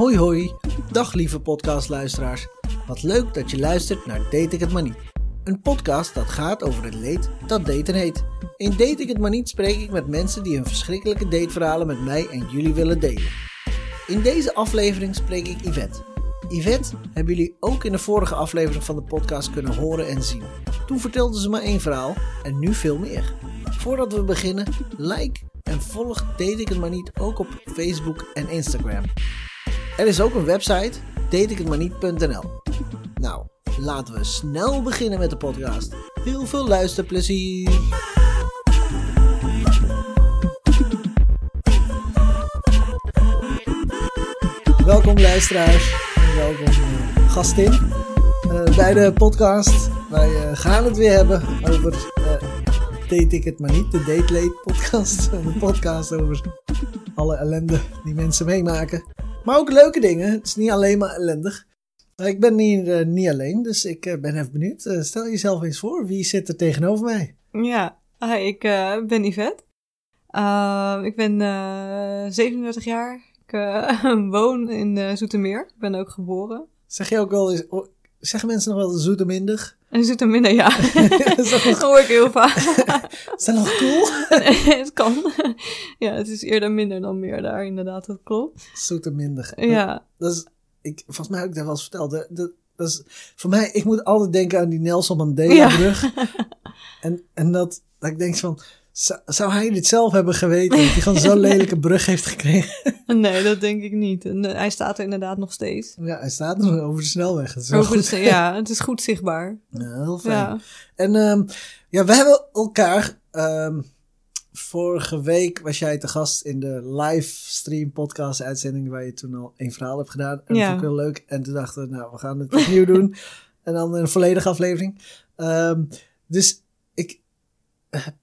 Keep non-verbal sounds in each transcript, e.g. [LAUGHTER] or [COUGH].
Hoi hoi, dag lieve podcastluisteraars. Wat leuk dat je luistert naar Date ik het maar niet. Een podcast dat gaat over het leed dat daten heet. In Date ik het maar niet spreek ik met mensen die hun verschrikkelijke dateverhalen met mij en jullie willen delen. In deze aflevering spreek ik Yvette. Yvette hebben jullie ook in de vorige aflevering van de podcast kunnen horen en zien. Toen vertelde ze maar één verhaal en nu veel meer. Voordat we beginnen, like en volg Date ik het maar niet ook op Facebook en Instagram. Er is ook een website, dateikhetmaarniet.nl. Nou, laten we snel beginnen met de podcast. Heel veel luisterplezier! Welkom luisteraars en welkom eh, gastin eh, bij de podcast. Wij eh, gaan het weer hebben over Date ik het maar niet, de Date Late podcast. [LAUGHS] Een podcast over alle ellende die mensen meemaken. Maar ook leuke dingen. Het is niet alleen maar ellendig. Ik ben hier eh, niet alleen, dus ik eh, ben even benieuwd. Eh, stel jezelf eens voor, wie zit er tegenover mij? Ja, hi, ik ben Yvette. Ik ben eh 37 jaar. Ik [LAUGHS] woon in Zoetermeer. Ik ben ook geboren. Zeg je ook wel eens, zeggen mensen nog wel zoetermindig? En Zoeterminder, ja. [LAUGHS] Dat nog- [LAUGHS] hoor ik heel vaak. [LAUGHS] Is dat nog cool? het kan. Ja, het is eerder minder dan meer daar, inderdaad. Dat klopt. Zoetermindig. Ja, Dat is, ik, volgens mij heb ik dat wel eens verteld. Dat, dat, dat is, voor mij, ik moet altijd denken aan die Nelson Mandela Ja. En, en dat, dat ik denk van, zou, hij dit zelf hebben geweten? Dat hij gewoon zo'n [LAUGHS] lelijke brug heeft gekregen. nee, dat denk ik niet. En, eh, hij staat er inderdaad nog steeds. Ja, hij staat nog over de snelweg. Dat Over goed. de- ja, het is goed zichtbaar. Ja, heel fijn. Ja. En ehm, ja, we hebben elkaar. ehm, vorige week was jij te gast in de livestream podcast uitzending waar je toen al een verhaal hebt gedaan. En dat Ja. vond ik heel leuk. En toen dachten we, nou, we gaan het opnieuw doen. [LAUGHS] En dan een volledige aflevering. Ehm, dus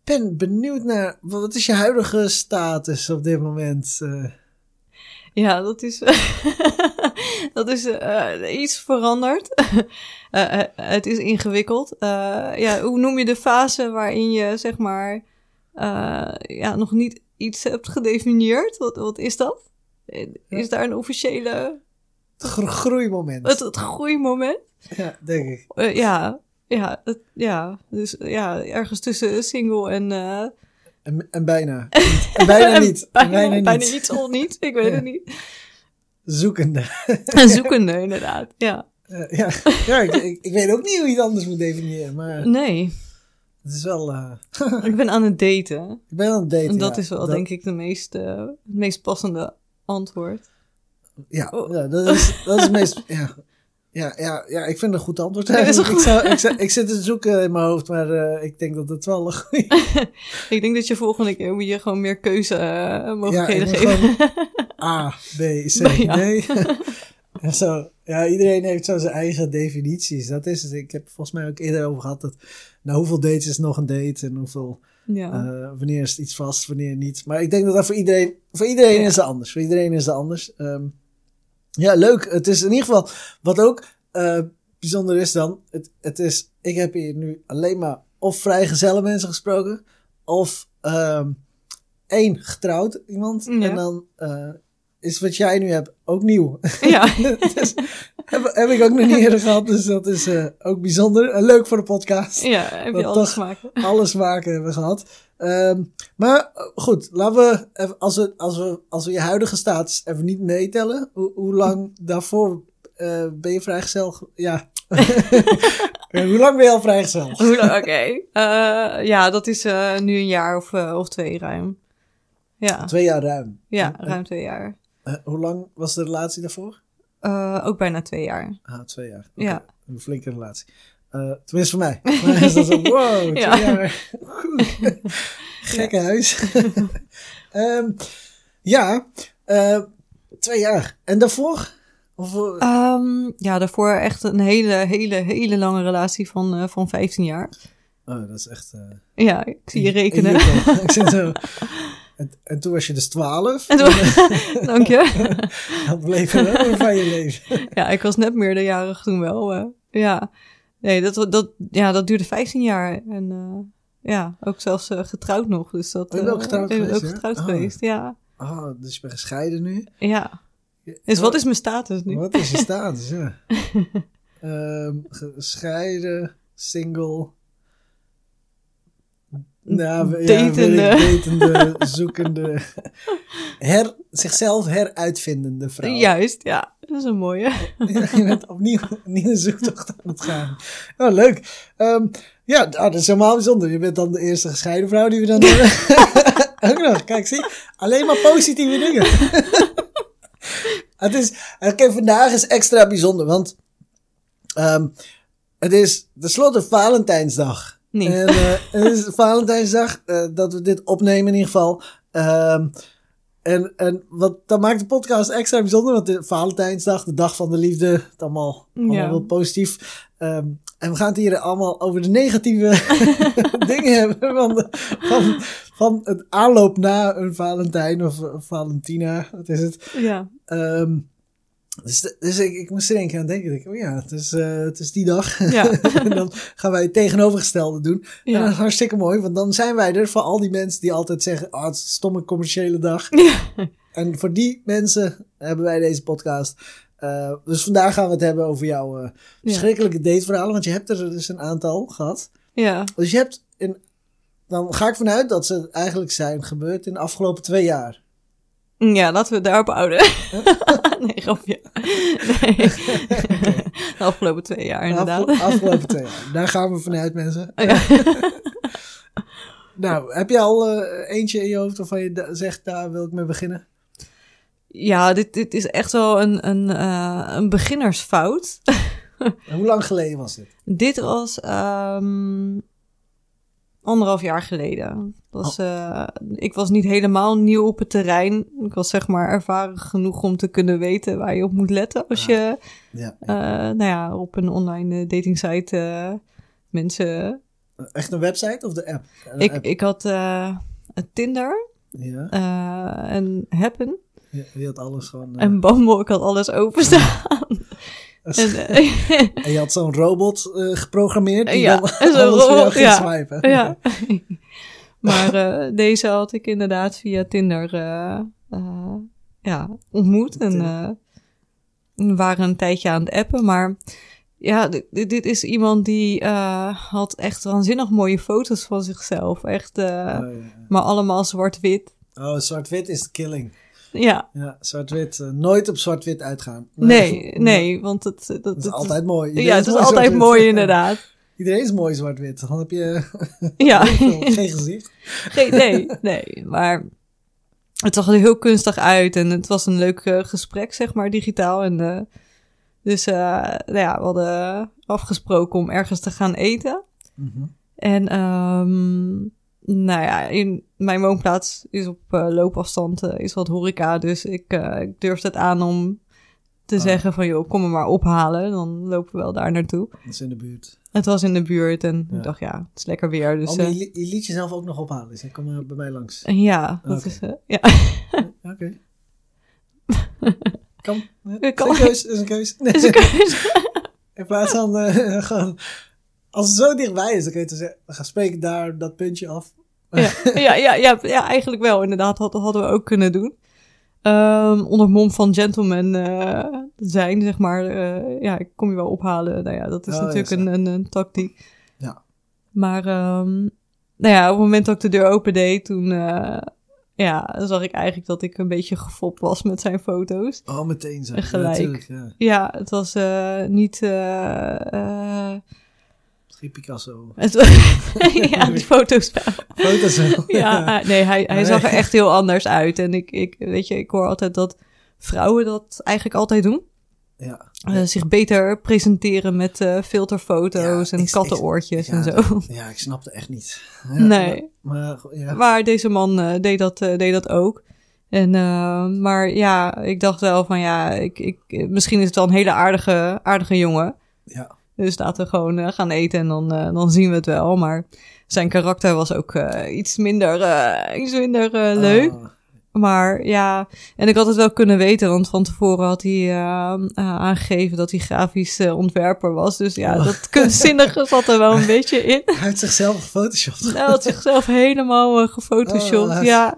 ben benieuwd naar, wat is je huidige status op dit moment? Eh, Ja, dat is, [LAUGHS] dat is eh, iets veranderd. [LAUGHS] Eh, het is ingewikkeld. Ja, hoe noem je de fase waarin je zeg maar ja, nog niet iets hebt gedefinieerd? Wat, wat is dat? Is daar een officiële het gro- groeimoment. het, het groeimoment? Ja, denk ik. Ja, ja, het, ja, dus ja, ergens tussen single en eh, En, en bijna. [LAUGHS] niet. En bijna niet. Bijna, bijna, bijna niet. iets of niet. Ik weet Ja. het niet. Zoekende. [LAUGHS] Zoekende inderdaad. Ja, Eh, ja, ja ik, ik, ik weet ook niet hoe je het anders moet definiëren, maar nee. het is wel... eh, Ik ben aan het daten. [LAUGHS] ik ben aan het daten, En dat ja. is wel, Dat- denk ik, de meest, het meest passende antwoord. Ja, Oh. ja, dat is, dat is het meest... Ja, ja, ja, ja, ik vind het een goed antwoord. [LAUGHS] Ja, is ik, zou, ik, zou- ik zit te zoeken in mijn hoofd, maar eh, ik denk dat het wel een goede... [LAUGHS] Ik denk dat je volgende keer moet je gewoon meer keuzemogelijkheden Ja, ik geven. [LAUGHS] A, B, C, Ja. D. en zo. Ja, iedereen heeft zo zijn eigen definities. Dat is het. Ik heb volgens mij ook eerder over gehad dat... Nou, hoeveel dates is nog een date en hoeveel... ja. Eh, wanneer is het iets vast, wanneer niet. Maar ik denk dat dat voor iedereen, voor iedereen Ja. is het anders. Voor iedereen is het anders. Ehm, ja, leuk. Het is in ieder geval, wat ook eh, bijzonder is dan, het, het is, ik heb hier nu alleen maar of vrijgezelle mensen gesproken, of ehm één getrouwd iemand. Ja. En dan eh, is wat jij nu hebt ook nieuw. ja. [LAUGHS] dus, heb, heb ik ook nog niet eerder gehad, dus dat is eh, ook bijzonder. En leuk voor de podcast ja, heb je alles maken. alle smaken hebben gehad. Ehm, maar eh, goed, laten we, even, als, we, als, we, als we je huidige status even niet meetellen, hoe, hoe lang daarvoor eh, ben je vrijgezel? ge- Ja. [LAUGHS] Hoe lang ben je al vrijgezel? Oké. Eh, ja, dat is nu een jaar of, of twee ruim. Ja, Twee jaar ruim. ja ruim twee jaar. hoe lang was de relatie daarvoor? Ook bijna twee jaar. Ah, twee jaar. Ja. Een flinke relatie. Eh, tenminste voor mij. [LAUGHS] Maar is dat zo, [LAUGHS] wow, Ja. jaar. Goed. [LAUGHS] Gekke huis. Ehm, ja, eh, twee jaar. En daarvoor? Of, eh, Ehm, ja, daarvoor echt een hele, hele, hele lange relatie van, eh, van 15 jaar. oh, dat is echt... eh, Ja, ik zie je rekenen. ik zit zo... En, en toen was je dus twaalf. En toen- Dank je. Dat bleef er wel van je leven. Ja, ik was net meerderjarig toen wel. eh, ja, nee, dat, dat, ja, dat duurde 15 jaar. En eh, ja, ook zelfs eh, getrouwd nog. Dus dat, Ben je ook eh, getrouwd geweest, ook getrouwd Ah. geweest, ja. Oh, dus je bent gescheiden nu. Ja, Dus wat is mijn status nu? Wat is je [LAUGHS] status, ja. [LAUGHS] Ehm, gescheiden, single. Nou, ja, Datende. ik, datende, [LAUGHS] zoekende, her, zichzelf heruitvindende vrouw. Juist, ja. Dat is een mooie. [LAUGHS] Ja, je bent opnieuw, een zoektocht aan het gaan. Oh, leuk. Ehm, ja, nou, dat is helemaal bijzonder. Je bent dan de eerste gescheiden vrouw die we dan hebben. [LAUGHS] Ook nog, kijk, zie. Alleen maar positieve dingen. het is, oké, vandaag is extra bijzonder, want ehm, het is tenslotte Valentijnsdag. Nee. En eh, het is Valentijnsdag eh, dat we dit opnemen in ieder geval. Ehm, en, en wat, dat maakt de podcast extra bijzonder, want de Valentijnsdag, de dag van de liefde, het allemaal, allemaal Ja. wel positief. Ehm, en we gaan het hier allemaal over de negatieve [LAUGHS] dingen hebben van, de, van, van het aanloop na een Valentijn of Valentina, wat is het? Ja. Ehm, dus dus ik, ik moest één keer aan denken. Ik, oh ja, het is, eh, het is die dag. Ja. [LAUGHS] en dan gaan wij het tegenovergestelde doen. En dat is hartstikke mooi, want dan zijn wij er voor al die mensen die altijd zeggen: oh, het is een stomme commerciële dag. Ja. [LAUGHS] En voor die mensen hebben wij deze podcast. Eh, dus vandaag gaan we het hebben over jouw eh, verschrikkelijke dateverhalen, want je hebt er dus een aantal gehad. Ja. Dus je hebt, in, dan ga ik vanuit dat ze eigenlijk zijn gebeurd in de afgelopen twee jaar. Ja, laten we het daarop houden. [LAUGHS] nee, grapje. Nee. De afgelopen twee jaar, De inderdaad. afge- afgelopen twee jaar. Daar gaan we vanuit, mensen. Ja. [LAUGHS] Nou, heb je al eh, eentje in je hoofd waarvan je zegt, daar wil ik mee beginnen? Ja, dit, dit is echt wel een, een, eh, een beginnersfout. [LAUGHS] Hoe lang geleden was dit? Dit was ehm, anderhalf jaar geleden. Was, eh, ik was niet helemaal nieuw op het terrein. Ik was zeg maar ervaren genoeg om te kunnen weten waar je op moet letten als je Ja, eh, nou ja, op een online eh, datingsite eh, mensen. Echt een website of de app? Een Ik, app. ik had Tinder Ja, en Happen je, je had alles gewoon... en Bumble. Ik had alles openstaan. [LAUGHS] [LAUGHS] en, eh, en je had zo'n robot eh, geprogrammeerd die Ja, dan [LAUGHS] alles robot, ging ja. swipen. ja. [LAUGHS] maar eh, deze had ik inderdaad via Tinder ja, ontmoet. En we waren een tijdje aan het appen. Maar ja, dit, is iemand die had echt waanzinnig mooie foto's van zichzelf. Echt, Oh, maar allemaal zwart-wit. Oh, zwart-wit is de killing. Ja, Ja, zwart-wit. eh, nooit op zwart-wit uitgaan. nee, nee, want het, dat, Dat is altijd mooi. Iedereen ja, het is mooi altijd mooi [LAUGHS] inderdaad. Iedereen is mooi zwart-wit. Dan heb je [LAUGHS] Ja. [LAUGHS] geen gezicht. Geen, nee, nee, maar het zag er heel kunstig uit en het was een leuk eh, gesprek, zeg maar, digitaal. En, eh, dus eh, nou ja, we hadden afgesproken om ergens te gaan eten. Mhm. En ehm, nou ja, in mijn woonplaats is op eh, loopafstand eh, is wat horeca, dus ik, eh, ik durfde het aan om te Ah. zeggen van, joh, kom me maar ophalen. Dan lopen we wel daar naartoe. Dat is in de buurt. Het was in de buurt en Ja. ik dacht, ja, het is lekker weer. Dus oh, je, li- je liet jezelf ook nog ophalen. Dus kom maar bij mij langs. ja, dat Oké. is, ja. Oké. [LAUGHS] Kan. Is een keus. Is een keus. Nee. is een keuze. [LAUGHS] In plaats van [LAUGHS] gewoon... Als het zo dichtbij is, dan kun je zeggen... We gaan spreken daar dat puntje af. ja, [LAUGHS] ja, ja, ja, ja, eigenlijk wel. Inderdaad, dat hadden we ook kunnen doen. Ehm, onder mom van gentleman eh, zijn, zeg maar. eh, ja, ik kom je wel ophalen. Nou ja, dat is Oh, natuurlijk een, een, een tactiek. Ja. Maar, ehm, nou ja, op het moment dat ik de deur opendeed, toen... eh, ja, zag ik eigenlijk dat ik een beetje gefopt was met zijn foto's. Oh, meteen zo. Gelijk. Ja, ja. Het was niet... Geen Picasso. [LAUGHS] ja, die foto's wel. Foto's. Ja, eh, nee, hij, hij Nee. zag er echt heel anders uit. En ik, ik, weet je, ik hoor altijd dat vrouwen dat eigenlijk altijd doen. Ja. Eh, zich beter presenteren met eh, filterfoto's Ja, en ik- kattenoortjes ja, en zo. Ja, ik snapte echt niet. Ja, Nee. Maar, maar, ja. Maar deze man eh, deed, dat, deed dat ook. En, maar ja, ik dacht wel van ja, ik, ik, misschien is het wel een hele aardige, aardige jongen. ja. Dus laten we gewoon eh, gaan eten en dan, eh, dan zien we het wel. Maar zijn karakter was ook eh, iets minder, iets minder eh, leuk. Ah, Maar ja, en ik had het wel kunnen weten, want van tevoren had hij aangegeven dat hij grafisch ontwerper was. Dus ja, Oh. dat kunstzinnige [LAUGHS] zat er wel een beetje in. hij heeft zichzelf gefotoshopt. Hij had zichzelf helemaal gefotoshopt. Oh, ja,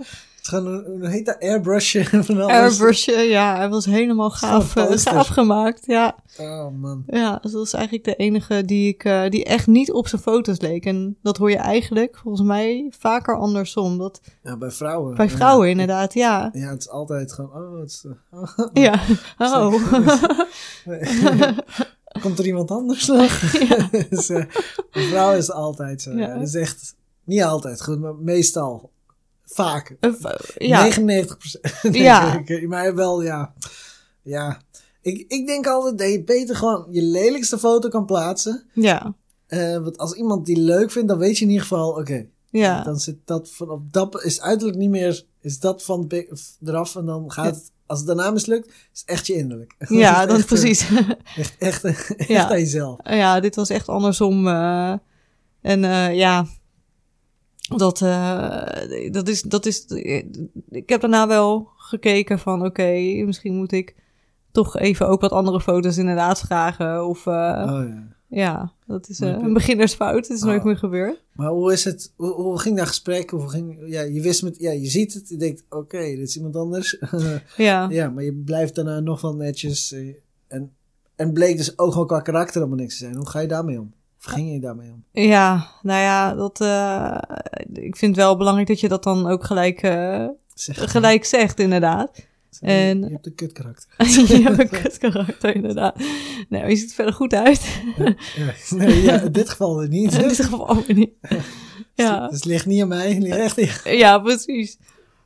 Hoe hoe heet dat? Airbrushen [LAUGHS] van alles. Airbrushen, ja, hij was helemaal gaaf, eh, gaaf gemaakt. Ja, Oh man. ja, dus dat is eigenlijk de enige die ik, eh, die echt niet op zijn foto's leek. En dat hoor je eigenlijk, volgens mij, vaker andersom. Dat, Ja, bij vrouwen. bij Ja. vrouwen inderdaad, ja. Ja, het is altijd gewoon, oh, het is, oh. Ja, [LAUGHS] oh. [LAUGHS] Komt er iemand anders nog? dus, bij vrouwen is altijd zo. Ja. Dat is echt, niet altijd goed, maar meestal. Vaak. Eh, ja, 99 procent. [LAUGHS] Ja. maar wel, ja. Ja. Ik, ik denk altijd dat je beter gewoon je lelijkste foto kan plaatsen. ja, Eh, want als iemand die leuk vindt, dan weet je in ieder geval, oké. ja. Dan zit dat van op dat is uiterlijk niet meer, is dat van eraf en dan gaat het, als het daarna mislukt, is het echt je innerlijk. [LAUGHS] Ja, is dan echt, eh, precies. [LAUGHS] Echt, echt, echt Ja. aan jezelf. ja, dit was echt andersom. eh, en ja, dat, eh, dat is, dat is. Ik heb daarna wel gekeken van, oké, misschien moet ik toch even ook wat andere foto's inderdaad vragen. Of uh, Oh, ja. ja, dat is uh, je- een beginnersfout. Het is nooit Oh. meer gebeurd. Maar hoe is het, hoe, hoe ging dat gesprek? Hoe ging, ja, je wist met, ja, je ziet het, je denkt, oké, dit is iemand anders. [LAUGHS] Ja, ja, maar je blijft daarna nog wel netjes. eh, En, en bleek dus ook gewoon qua karakter helemaal niks te zijn. Hoe ga je daarmee om? Of ging je daarmee om? ja, nou ja, dat, eh, ik vind het wel belangrijk dat je dat dan ook gelijk, eh, Zeg, gelijk zegt, inderdaad. zeg, en- Je hebt een kut karakter. [LAUGHS] je hebt een kut karakter, inderdaad. Nou, je ziet er verder goed uit. Ja, nee, ja, in dit geval niet. [LAUGHS] In dit geval ook niet. [LAUGHS] Ja, Dus het ligt niet aan mij, het ligt echt in ja precies.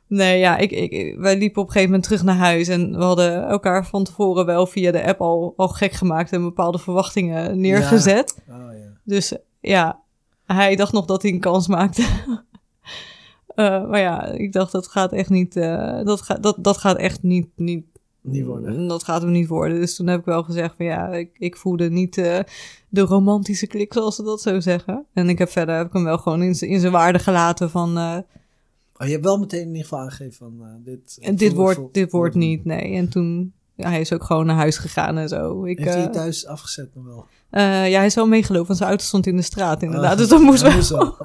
Nee, ja, ik, ik, wij liepen op een gegeven moment terug naar huis en we hadden elkaar van tevoren wel via de app al, al gek gemaakt en bepaalde verwachtingen neergezet. Oh ja. Dus ja, hij dacht nog dat hij een kans maakte. [LAUGHS] Eh, maar ja, ik dacht dat gaat echt niet, eh, dat, gaat dat, dat gaat echt niet, niet, Niet worden. Dat gaat hem niet worden. Dus toen heb ik wel gezegd van ja, ik, ik voelde niet eh, de romantische klik zoals ze dat zo zeggen. En ik heb verder heb ik hem wel gewoon in, zijn waarde gelaten van Oh, je hebt wel meteen in ieder geval aangegeven van eh, dit. en dit wordt, dit wordt niet, nee. En toen, ja, hij is ook gewoon naar huis gegaan en zo. Ik, Heeft hij eh, thuis afgezet nog wel? eh, ja, hij is wel meegelopen, want zijn auto stond in de straat inderdaad. Ah, dus [LAUGHS] dat moest wel. moest wel. [LAUGHS]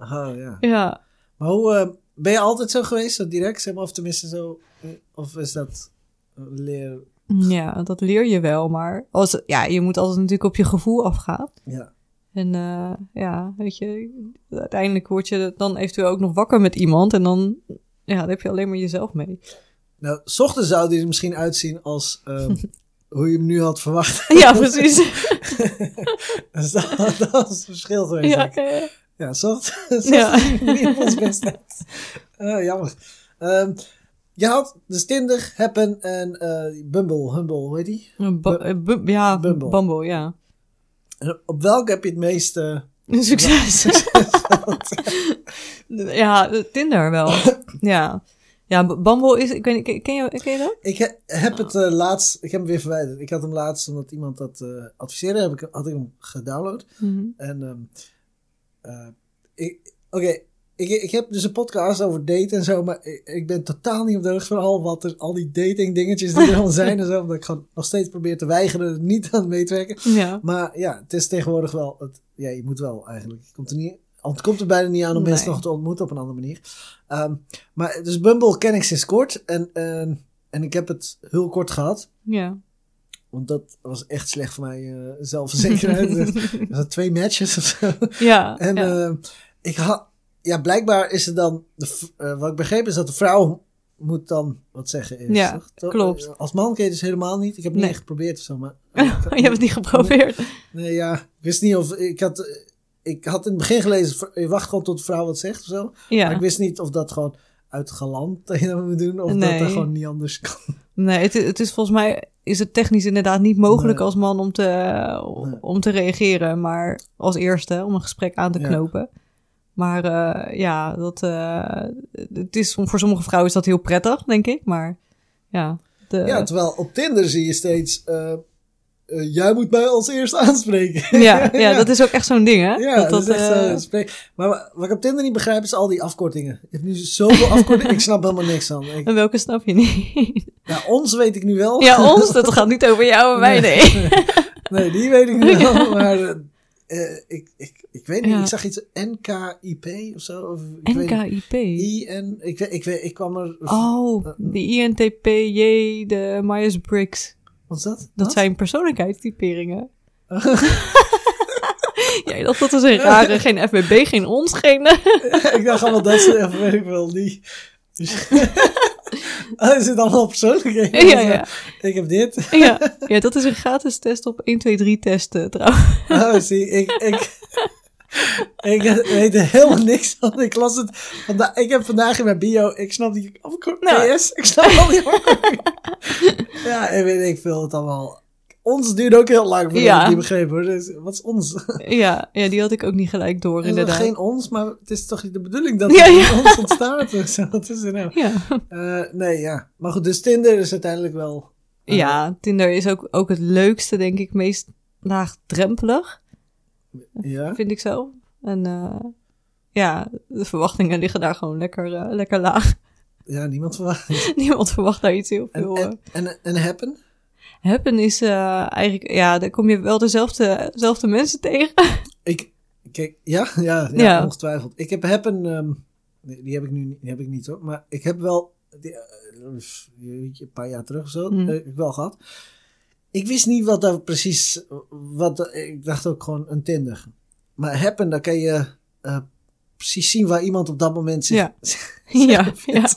oh, ja. Ja. Maar hoe, eh, ben je altijd zo geweest, zo direct, zeg maar, of tenminste zo, eh, of is dat eh, leer, ja, dat leer je wel. Maar als, ja, je moet altijd natuurlijk op je gevoel afgaan. ja. En eh, ja, weet je, uiteindelijk word je dan eventueel ook nog wakker met iemand. En dan, ja, dan heb je alleen maar jezelf mee. Nou, s ochtends zou die er misschien uitzien als ehm, [LAUGHS] hoe je hem nu had verwacht. [LAUGHS] Ja, precies. [LAUGHS] dus dat, dat was het verschil geweest. ja, eh, Ja, s ochtends Ja. niet op ons best uit. Eh, jammer. Ehm, je had dus Tinder, Happen en eh, Bumble, Humble, hoe heet die? ja, Bumble. Bumble, ja. Op welke heb je het meeste... [LAUGHS] Succes. [LAUGHS] ja, Tinder wel. [LAUGHS] ja. Ja, Bumble is, ik weet niet, ken- je, ken je dat? Ik he- heb het eh, laatst, ik heb hem weer verwijderd. Ik had hem laatst, omdat iemand dat eh, adviseerde, heb ik, had ik hem gedownload. Mhm. En ik- oké, ik, ik heb dus een podcast over daten en zo, maar ik, ik ben totaal niet op de hoogte van al wat er, al die dating dingetjes die er allemaal zijn en zo, omdat ik gewoon nog steeds probeer te weigeren, er niet aan mee te werken. Ja. Maar ja, het is tegenwoordig wel, het, ja, je moet wel eigenlijk, je komt er niet, het komt er bijna niet aan om Nee. mensen nog te ontmoeten op een andere manier. Ehm, maar dus Bumble ken ik sinds kort en, en, en ik heb het heel kort gehad. Ja. Want dat was echt slecht voor mij eh zelfverzekerheid. [LAUGHS] er zijn twee matches of zo. Ja. En ja. eh, ik had, ja, blijkbaar is het dan, de, eh, wat ik begreep is dat de vrouw moet dan wat zeggen. Eerst, Ja, toch? Klopt. Eh, Als man ken je dus helemaal niet. Ik heb het niet Nee. geprobeerd of zo, maar. [LAUGHS] je hebt het niet geprobeerd. Nee, ja, ik wist niet of, ik had, eh, ik had in het begin gelezen, je wacht gewoon tot de vrouw wat zegt of zo. Maar Ja. ik wist niet of dat gewoon uit galant dat je dat moet doen, of dat Nee. dat gewoon niet anders kan. Nee, het, het is volgens mij is het technisch inderdaad niet mogelijk als man om te, om te reageren, maar als eerste om een gesprek aan te Ja. Maar eh, ja, dat, eh, het is, voor sommige vrouwen is dat heel prettig, denk ik. Maar ja, de, Ja, terwijl op Tinder zie je steeds, eh, jij moet mij als eerste aanspreken. [LAUGHS] ja, [LAUGHS] ja, dat is ook echt zo'n ding, hè? Ja, dat, dat, is echt spreek- Maar wa- wat ik op Tinder niet begrijp is al die afkortingen. Je hebt nu zoveel afkortingen, ik snap helemaal niks. Ik, en welke snap je niet? ja, ons weet ik nu wel. ja, ons, dat gaat niet over jou en mij, [LAUGHS] nee. Nee, die weet ik nu wel. Maar ik, ik, ik weet niet, Ja. ik zag iets NKIP of zo. Of, ik niet. NKIP. IN, ik, weet- ik, weet, ik kwam er... Oh, de INTPJ, de Myers-Briggs. Wat is dat? Dat Wat? zijn persoonlijkheidstyperingen. [LAUGHS] ja, dat, dat is een rare. Geen FBB, geen ons, geen... [LAUGHS] ik dacht allemaal dat ze even, weet ik wel, die... Dus, [LAUGHS] oh, er zit allemaal persoonlijkheden. ja, ja. Ik heb dit. ja. ja, dat is een gratis test op 1, 2, 3 testen trouwens. Oh, zie, ik, ik, ik weet er helemaal niks van. Ik las het vandaag, ik heb vandaag in mijn bio, ik snap die afkorting, Nou. PS, ik snap al die afkortingen. Ja, ik weet ik veel het allemaal. Ons duurde ook heel lang voordat Ja. ik die begreep hoor. Dus, wat is ons? Ja, ja, die had ik ook niet gelijk door, Het is inderdaad. geen ons, maar het is toch de bedoeling dat Ja, ja. ons ontstaat. Wat is er nou? Ja. Eh, nee, ja. Maar goed, dus Tinder is uiteindelijk wel... eh, ja, Tinder is ook, ook het leukste, denk ik, meest laagdrempelig, Ja? [LAUGHS] vind ik zo. En eh, ja, de verwachtingen liggen daar gewoon lekker, eh, lekker laag. Ja, niemand verwacht. [LAUGHS] Niemand verwacht daar iets heel veel. en, en, en Happen? Happen is eh, eigenlijk, ja, daar kom je wel dezelfde, dezelfde mensen tegen. [LAUGHS] Ik, kijk, ja, ja, ja, Ja. ongetwijfeld. Ik heb Happen, ehm, die, die heb ik nu die heb ik niet hoor, maar ik heb wel, die, een paar jaar terug of zo, eh, heb ik wel gehad. Ik wist niet wat daar precies, wat, ik dacht ook gewoon een Tinder. Maar Happen, daar kan je eh, precies zien waar iemand op dat moment zit. Ja. [LAUGHS] [LAUGHS] ja, ja.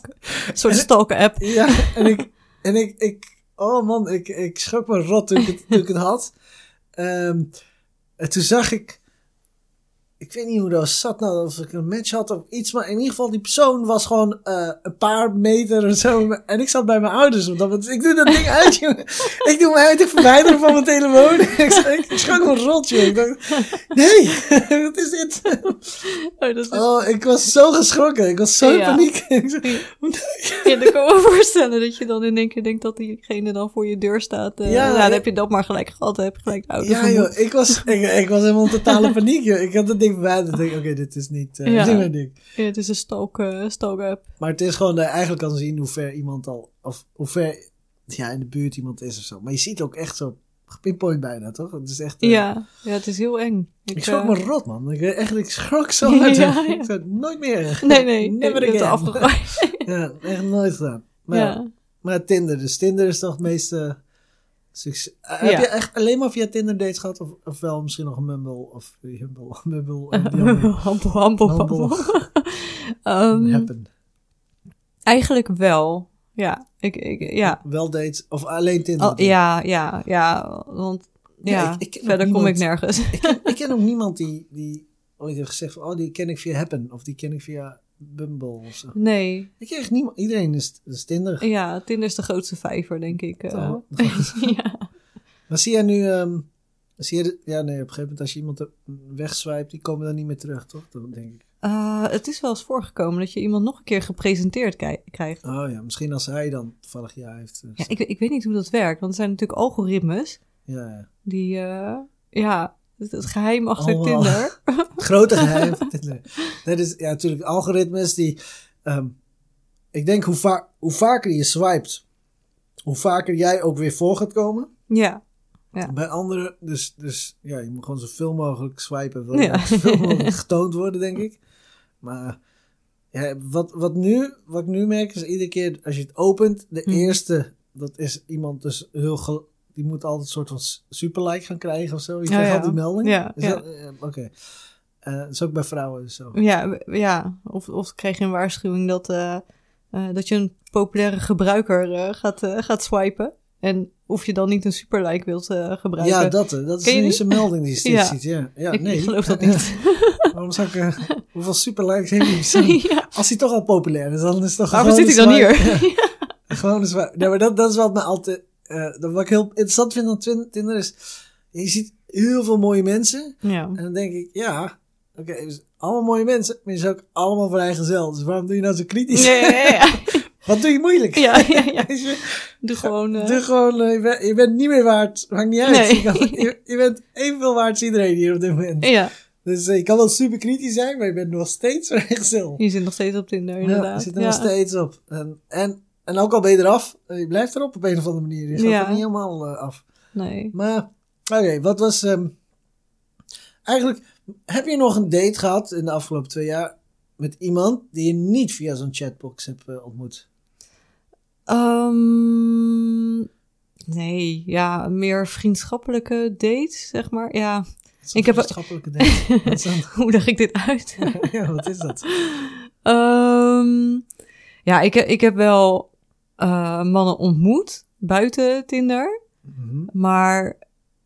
Een soort stalker-app. Ja, [LAUGHS] en ik, en ik, ik oh man, ik, ik schrok me rot toen ik het, toen ik het had. Ehm, en toen zag ik, ik weet niet hoe dat zat nou, of ik een match had of iets, maar in ieder geval die persoon was gewoon eh, een paar meter of zo. En ik zat bij mijn ouders, want dat, ik doe dat ding uit, [LAUGHS] jongen. Ik doe mij uit te verwijderen van mijn telefoon. [LAUGHS] ik, ik, ik schrok me rot, jongen. Ik dacht, nee, [LAUGHS] wat is dit? Oh, dat is, Oh, ik was zo geschrokken. Ik was zo in Ja. paniek. Ik ja, dan kan ik me voorstellen dat je dan in één keer denkt dat diegene dan voor je deur staat. eh, Ja, ja, dan heb je dat maar gelijk gehad. Dan heb je gelijk de Ja, joh, ik was, ik, ik was helemaal in totale paniek, joh. Ik had het ding verwijderd. Ik oké, dit is niet, eh, Ja. niet ding. Ja, het is een stalk, eh, stalk-app. Maar het is gewoon dat je eigenlijk kan zien hoe ver iemand al, of hoe ver ja, in de buurt iemand is of zo. Maar je ziet ook echt zo gepinpoint bijna, toch? Het is echt, eh, Ja, ja, het is heel eng. Ik schrok eh, me rot, man. Ik, echt, ik schrok zo [LAUGHS] hard. ja. Ik zei, nooit meer. Nee, [LAUGHS] nee, Never er again. afgegooid. [LAUGHS] Ja, echt nooit gedaan. Maar, maar Tinder, dus Tinder is toch het meeste succes. Eh, Heb je echt alleen maar via Tinder dates gehad? Of, of wel misschien nog een Mumble? Of Humble, [LAUGHS] [LAUGHS] Mumble? Humble, humble, Humble. [LAUGHS] Ehm, Happen. eigenlijk wel. Ja, ik, ik, ja. Wel dates, of alleen Tinder? Al- ja, ja, ja, want Ja, ja, ik- verder kom ik nergens. Ik ken, ik ken ook niemand die, die ooit heeft gezegd van, oh, die ken ik via Happen. Of die ken ik via Bumble of zo. Nee, Ik echt niemand. Iedereen is, is Tinder. ja, Tinder is de grootste vijver, denk ik. eh. [LAUGHS] Ja. Maar zie jij nu, ehm, zie je, ja nee, op een gegeven moment als je iemand wegswipt, die komen dan niet meer terug, toch? Dat denk ik. Eh, het is wel eens voorgekomen dat je iemand nog een keer gepresenteerd krijgt. Oh ja, misschien als hij dan toevallig ja heeft. eh, Ja, ik, ik weet niet hoe dat werkt, want er zijn natuurlijk algoritmes ja, ja. die, eh, ja, het, het geheim achter. Tinder. [LAUGHS] Grote geheim. Dat is ja, natuurlijk algoritmes die. ehm, ik denk hoe, va hoe vaker je swipet, hoe vaker jij ook weer voor gaat komen. ja, Ja. Bij anderen, dus, dus ja, je moet gewoon zoveel mogelijk swipen. Wil Ja. [LAUGHS] zoveel mogelijk [LAUGHS] getoond worden, denk ik. Maar ja, wat, wat, nu, wat ik nu merk is iedere keer als je het opent, de Hm. eerste, dat is iemand dus heel, die moet altijd een soort van superlike gaan krijgen of zo. Je krijgt ja. al die melding. Ja, ja. dat- eh, Oké. Eh, dat is ook bij vrouwen zo. ja, ja. Of, of krijg je een waarschuwing dat, eh, eh, dat je een populaire gebruiker eh, gaat, eh, gaat swipen. En of je dan niet een superlike wilt eh, gebruiken. Ja, dat, eh, dat is zijn melding die je steeds [LAUGHS] ziet. Ja, ja ik, nee. ik geloof dat niet. [LAUGHS] Waarom zou ik... eh, hoeveel superlikes heeft [LAUGHS] ja. Als hij toch al populair is, dan is het toch Waarom zit hij dan een hier? Gewoon een swipe. Nee, maar dat, dat is wat me altijd... dat wat ik heel interessant vind aan Tinder is... Je ziet heel veel mooie mensen. ja. En dan denk ik, ja... Oké, dus allemaal mooie mensen. Maar je zijn ook allemaal vrijgezel. Dus waarom doe je nou zo kritisch? Ja, ja, ja, ja. [LAUGHS] Wat doe je moeilijk? Ja, ja, ja. [LAUGHS] Doe gewoon... eh, Doe gewoon, eh, je, bent, je bent niet meer waard. Maakt niet uit. Nee. Je, kan- je, je bent evenveel waard als iedereen hier op dit moment. ja, Dus eh, je kan wel super kritisch zijn, maar je bent nog steeds vrijgezel. je zit nog steeds op Tinder, Ja, inderdaad. je zit er ja. nog steeds op. En, en, en ook al ben je eraf, eh, je blijft erop op een of andere manier. Je gaat Ja. er niet helemaal eh, af. Nee. Maar, oké, wat was... ehm, eigenlijk, heb je nog een date gehad in de afgelopen twee jaar met iemand die je niet via zo'n chatbox hebt eh, ontmoet? Ehm, nee, ja, meer vriendschappelijke dates, zeg maar. Ja, Zo'n Ik heb- vriendschappelijke date. [LAUGHS] Hoe leg ik dit uit? [LAUGHS] ja, wat is dat? Ehm, ja, ik, ik heb wel eh, mannen ontmoet buiten Tinder. Mhm. Maar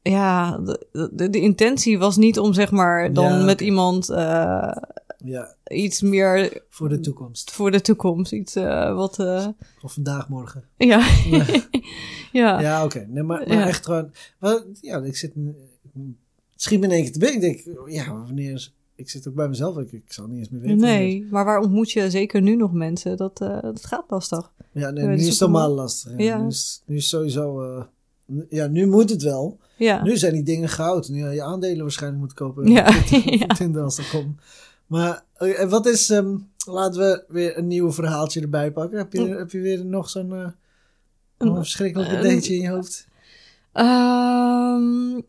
ja, de, de, de intentie was niet om zeg maar dan Ja, met iemand eh, Ja, iets meer voor de toekomst. voor de toekomst. Iets eh, wat, Of vandaag, morgen. ja. [LAUGHS] Ja. ja. Oké. Nee, maar, maar Ja. echt gewoon... Maar, ja, ik zit... Misschien in één keer te binnen. Ik denk, ja, wanneer is... Ik zit ook bij mezelf. Ik, ik zal niet eens meer weten. Nee, maar waar ontmoet je zeker nu nog mensen? Dat, eh, dat gaat lastig. Ja, nee, nu is het allemaal lastig. Ja. Ja. Nu, is, nu is sowieso... eh, ja, nu moet het wel. Ja. Nu zijn die dingen goud. Nu je aandelen waarschijnlijk moet kopen. Ja, [LAUGHS] Tinder- als [LAUGHS] dat komt. Maar eh, wat is... ehm, laten we weer een nieuw verhaaltje erbij pakken. Heb je, heb je weer nog zo'n... nog een verschrikkelijke dateje in je hoofd? Ehm,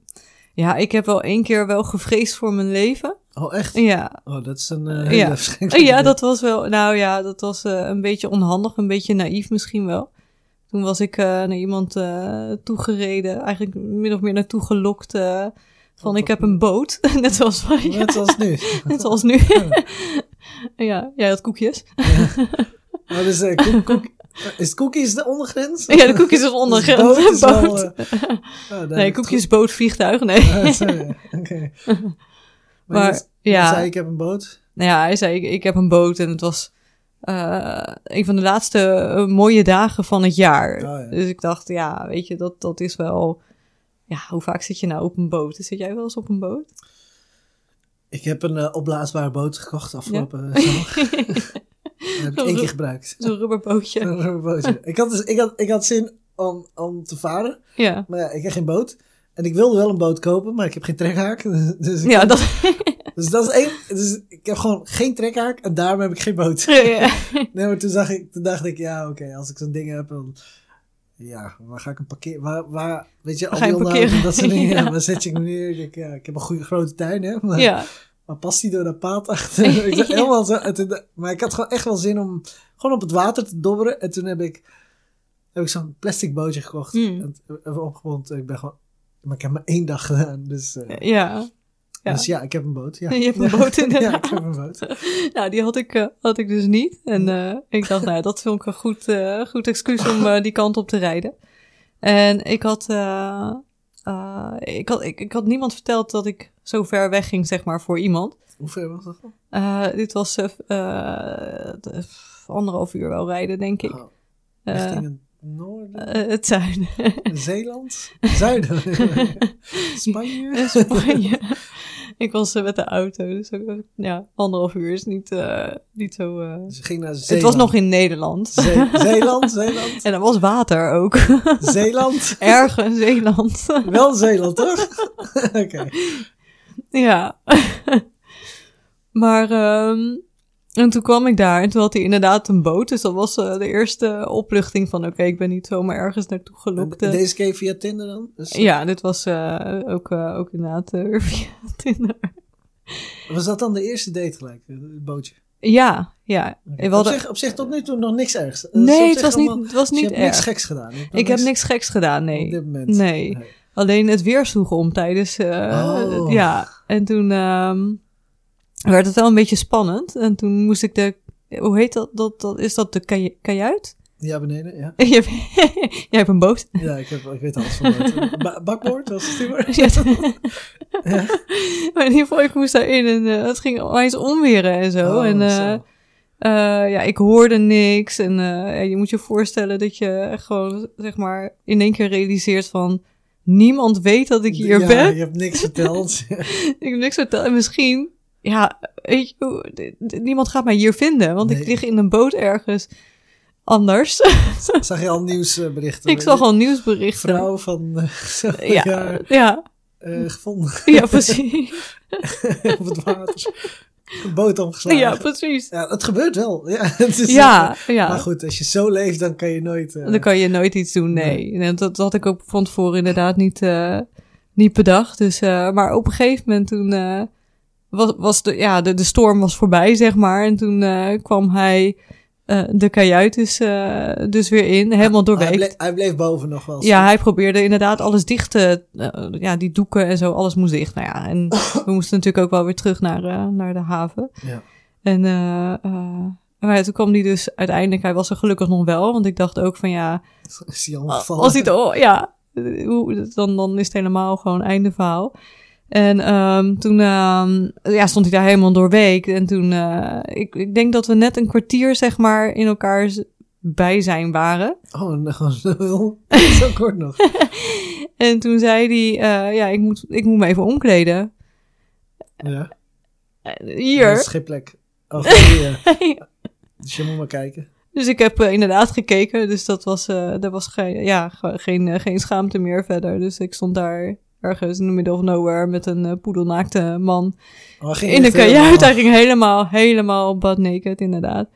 ja, ik heb wel één keer wel gevreesd voor mijn leven. Oh, echt? Ja. Oh, dat is een eh, hele [LAUGHS] Ja. Ja, dat was wel. Nou ja, dat was eh, een beetje onhandig, een beetje naïef misschien wel. Toen was ik eh, naar iemand toegereden, eigenlijk min of meer naartoe gelokt. van ik heb een boot, [LAUGHS] net zoals wij. Net zoals nu. [LAUGHS] Net zoals nu. ja, jij had koekjes. Oh, dus, eh, koek, koek, is cookies de ondergrens? Ja, de koekjes is ondergrens. Dus boot is Boot. oh, nee, koekjes, boot, vliegtuig, nee. Ah, sorry. Oké. Maar, ja. zei, ik heb een boot. Nou ja, hij zei, ik, ik heb een boot en het was eh, een van de laatste eh, mooie dagen van het jaar. Oh, ja. Dus ik dacht, ja, weet je, dat, dat is wel... Ja, hoe vaak zit je nou op een boot? Zit jij wel eens op een boot? Ik heb een eh, opblaasbare boot gekocht afgelopen eh, zomer. [LAUGHS] Heb ik één keer gebruikt. Zo'n rubberbootje. Een rubberbootje. Ik had, dus, ik, had, ik had zin om, om te varen, Ja, maar ja, ik heb geen boot. En ik wilde wel een boot kopen, maar ik heb geen trekhaak. [LAUGHS] Dus, ik, ja dat... dus dat is één. Dus ik heb gewoon geen trekhaak en daarom heb ik geen boot. ja, ja. [LAUGHS] Nee, maar toen, zag ik, toen dacht ik, ja, oké, als ik zo'n ding heb, dan... Ja, waar ga ik hem parkeren? Waar, waar, weet je, al die onderhoud dat soort dingen. [LAUGHS] Ja. Waar zet je hem neer? Ik, denk, ja, ik heb een goede grote tuin, hè. Maar, ja. maar past die door dat paad achter? ik helemaal zo, toen- maar ik had gewoon echt wel zin om gewoon op het water te dobberen. En toen heb ik, heb ik zo'n plastic bootje gekocht. Mm. En even opgewond. Ik ben gewoon... Maar ik heb maar één dag gedaan, dus... eh, ja. Ja. Dus ja, ik heb een boot. Ja. [LAUGHS] Je hebt een boot, [LAUGHS] ja, inderdaad. ik heb een boot. [LAUGHS] Nou, die had ik, eh, had ik dus niet. En eh, ik dacht, nou, dat vond ik een goed, goed excuus om die kant op te rijden. En ik had, ik, had ik, ik had niemand verteld dat ik zo ver weg ging, zeg maar, voor iemand. Hoe ver was dat? Dit was de- anderhalf uur wel rijden, denk ik. Oh, richting het noorden? eh, het zuiden. [LAUGHS] Zeeland? Zuiden? [LAUGHS] Spanje? Spanje. ik was eh, met de auto, dus ook, ja, anderhalf uur is niet, eh, niet zo... eh, Ze ging naar Zeeland. Het was nog in Nederland. Zee- [LAUGHS] Zeeland, Zeeland, En er was water ook. Zeeland. Ergens Zeeland. Wel Zeeland, toch? Oké. ja. maar, ehm, en toen kwam ik daar en toen had hij inderdaad een boot. Dus dat was eh, de eerste opluchting van, oké, ik ben niet zomaar ergens naartoe gelokt. En eh. Deze keer via Tinder dan? Dus, Ja, dit was eh, ook, ook inderdaad [LAUGHS] via Tinder. Was dat dan de eerste date gelijk? Het bootje? Ja, ja. Op, hadden- zich, op zich tot nu toe nog niks ergs. Op Nee, het was allemaal- niet, het was dus je niet hebt niks erg. geks gedaan. Ik heb niks geks gedaan, Op nee. dit moment. Nee. Alleen het weer sloeg om tijdens. Oh. Ja, en toen ehm, werd het wel een beetje spannend. En toen moest ik de. Hoe heet dat? dat, dat is dat de kaj- kajuit? Ja, beneden, ja. [LAUGHS] [LAUGHS] Jij hebt een boot. Ja, ik, heb, ik weet alles van boot. [LAUGHS] Ba bakboord was het? Ja. Ja. Maar in ieder geval, ik moest daarin en eh, het ging opeens onweren en zo. Oh, en eh, zo. eh, ja, ik hoorde niks. En ja, je moet je voorstellen dat je gewoon, zeg maar, in één keer realiseert van... Niemand weet dat ik hier ja, ben. je hebt niks verteld. Ik heb niks verteld. En misschien, ja, weet je, niemand gaat mij hier vinden. Want Nee. ik lig in een boot ergens anders. [LAUGHS] Zag je al nieuwsberichten? ik zag al nieuwsberichten. Vrouw van eh, Ja, jaar ja, eh, gevonden [LAUGHS] ja, precies. [LAUGHS] op het water. Een boot omgeslagen. ja, precies. Ja, het gebeurt wel. Ja, het is, Ja, eh, ja. Maar goed, als je zo leeft, dan kan je nooit... Dan kan je nooit iets doen, nee. En dat, dat had ik ook van tevoren inderdaad niet, niet bedacht. Dus, maar op een gegeven moment toen was, was de, ja, de, de storm was voorbij, zeg maar. En toen eh, kwam hij eh, de kajuit dus, dus weer in, helemaal Hij doorweekt. bleef, hij bleef boven nog wel. Ja, hij probeerde inderdaad alles dicht te... ja, die doeken en zo, alles moest dicht. Nou ja, en [COUGHS] we moesten natuurlijk ook wel weer terug naar, naar de haven. Ja. En maar ja, toen kwam die dus uiteindelijk... Hij was er gelukkig nog wel, want ik dacht ook van ja... Is hij al gevallen? Als hij het, oh, ja, dan, dan is het helemaal gewoon einde verhaal. En ehm, toen ehm, ja, stond hij daar helemaal doorweek. En toen, eh, ik, ik denk dat we net een kwartier, zeg maar, in elkaars bijzijn waren. Oh, gewoon zo, [LAUGHS] zo kort nog. En toen zei hij, eh, ja, ik moet, ik moet me even omkleden. Ja. Dat Hier. Schipplek. Oh, hier. [LAUGHS] Dus je moet maar kijken. Dus ik heb inderdaad gekeken. Dus dat was, eh er was geen, ja, ge- geen, geen schaamte meer verder. Dus ik stond daar ergens in the middle of nowhere met een eh, poedelnaakte man Oh, in de kajuit. Hij ging helemaal, helemaal butt naked, inderdaad.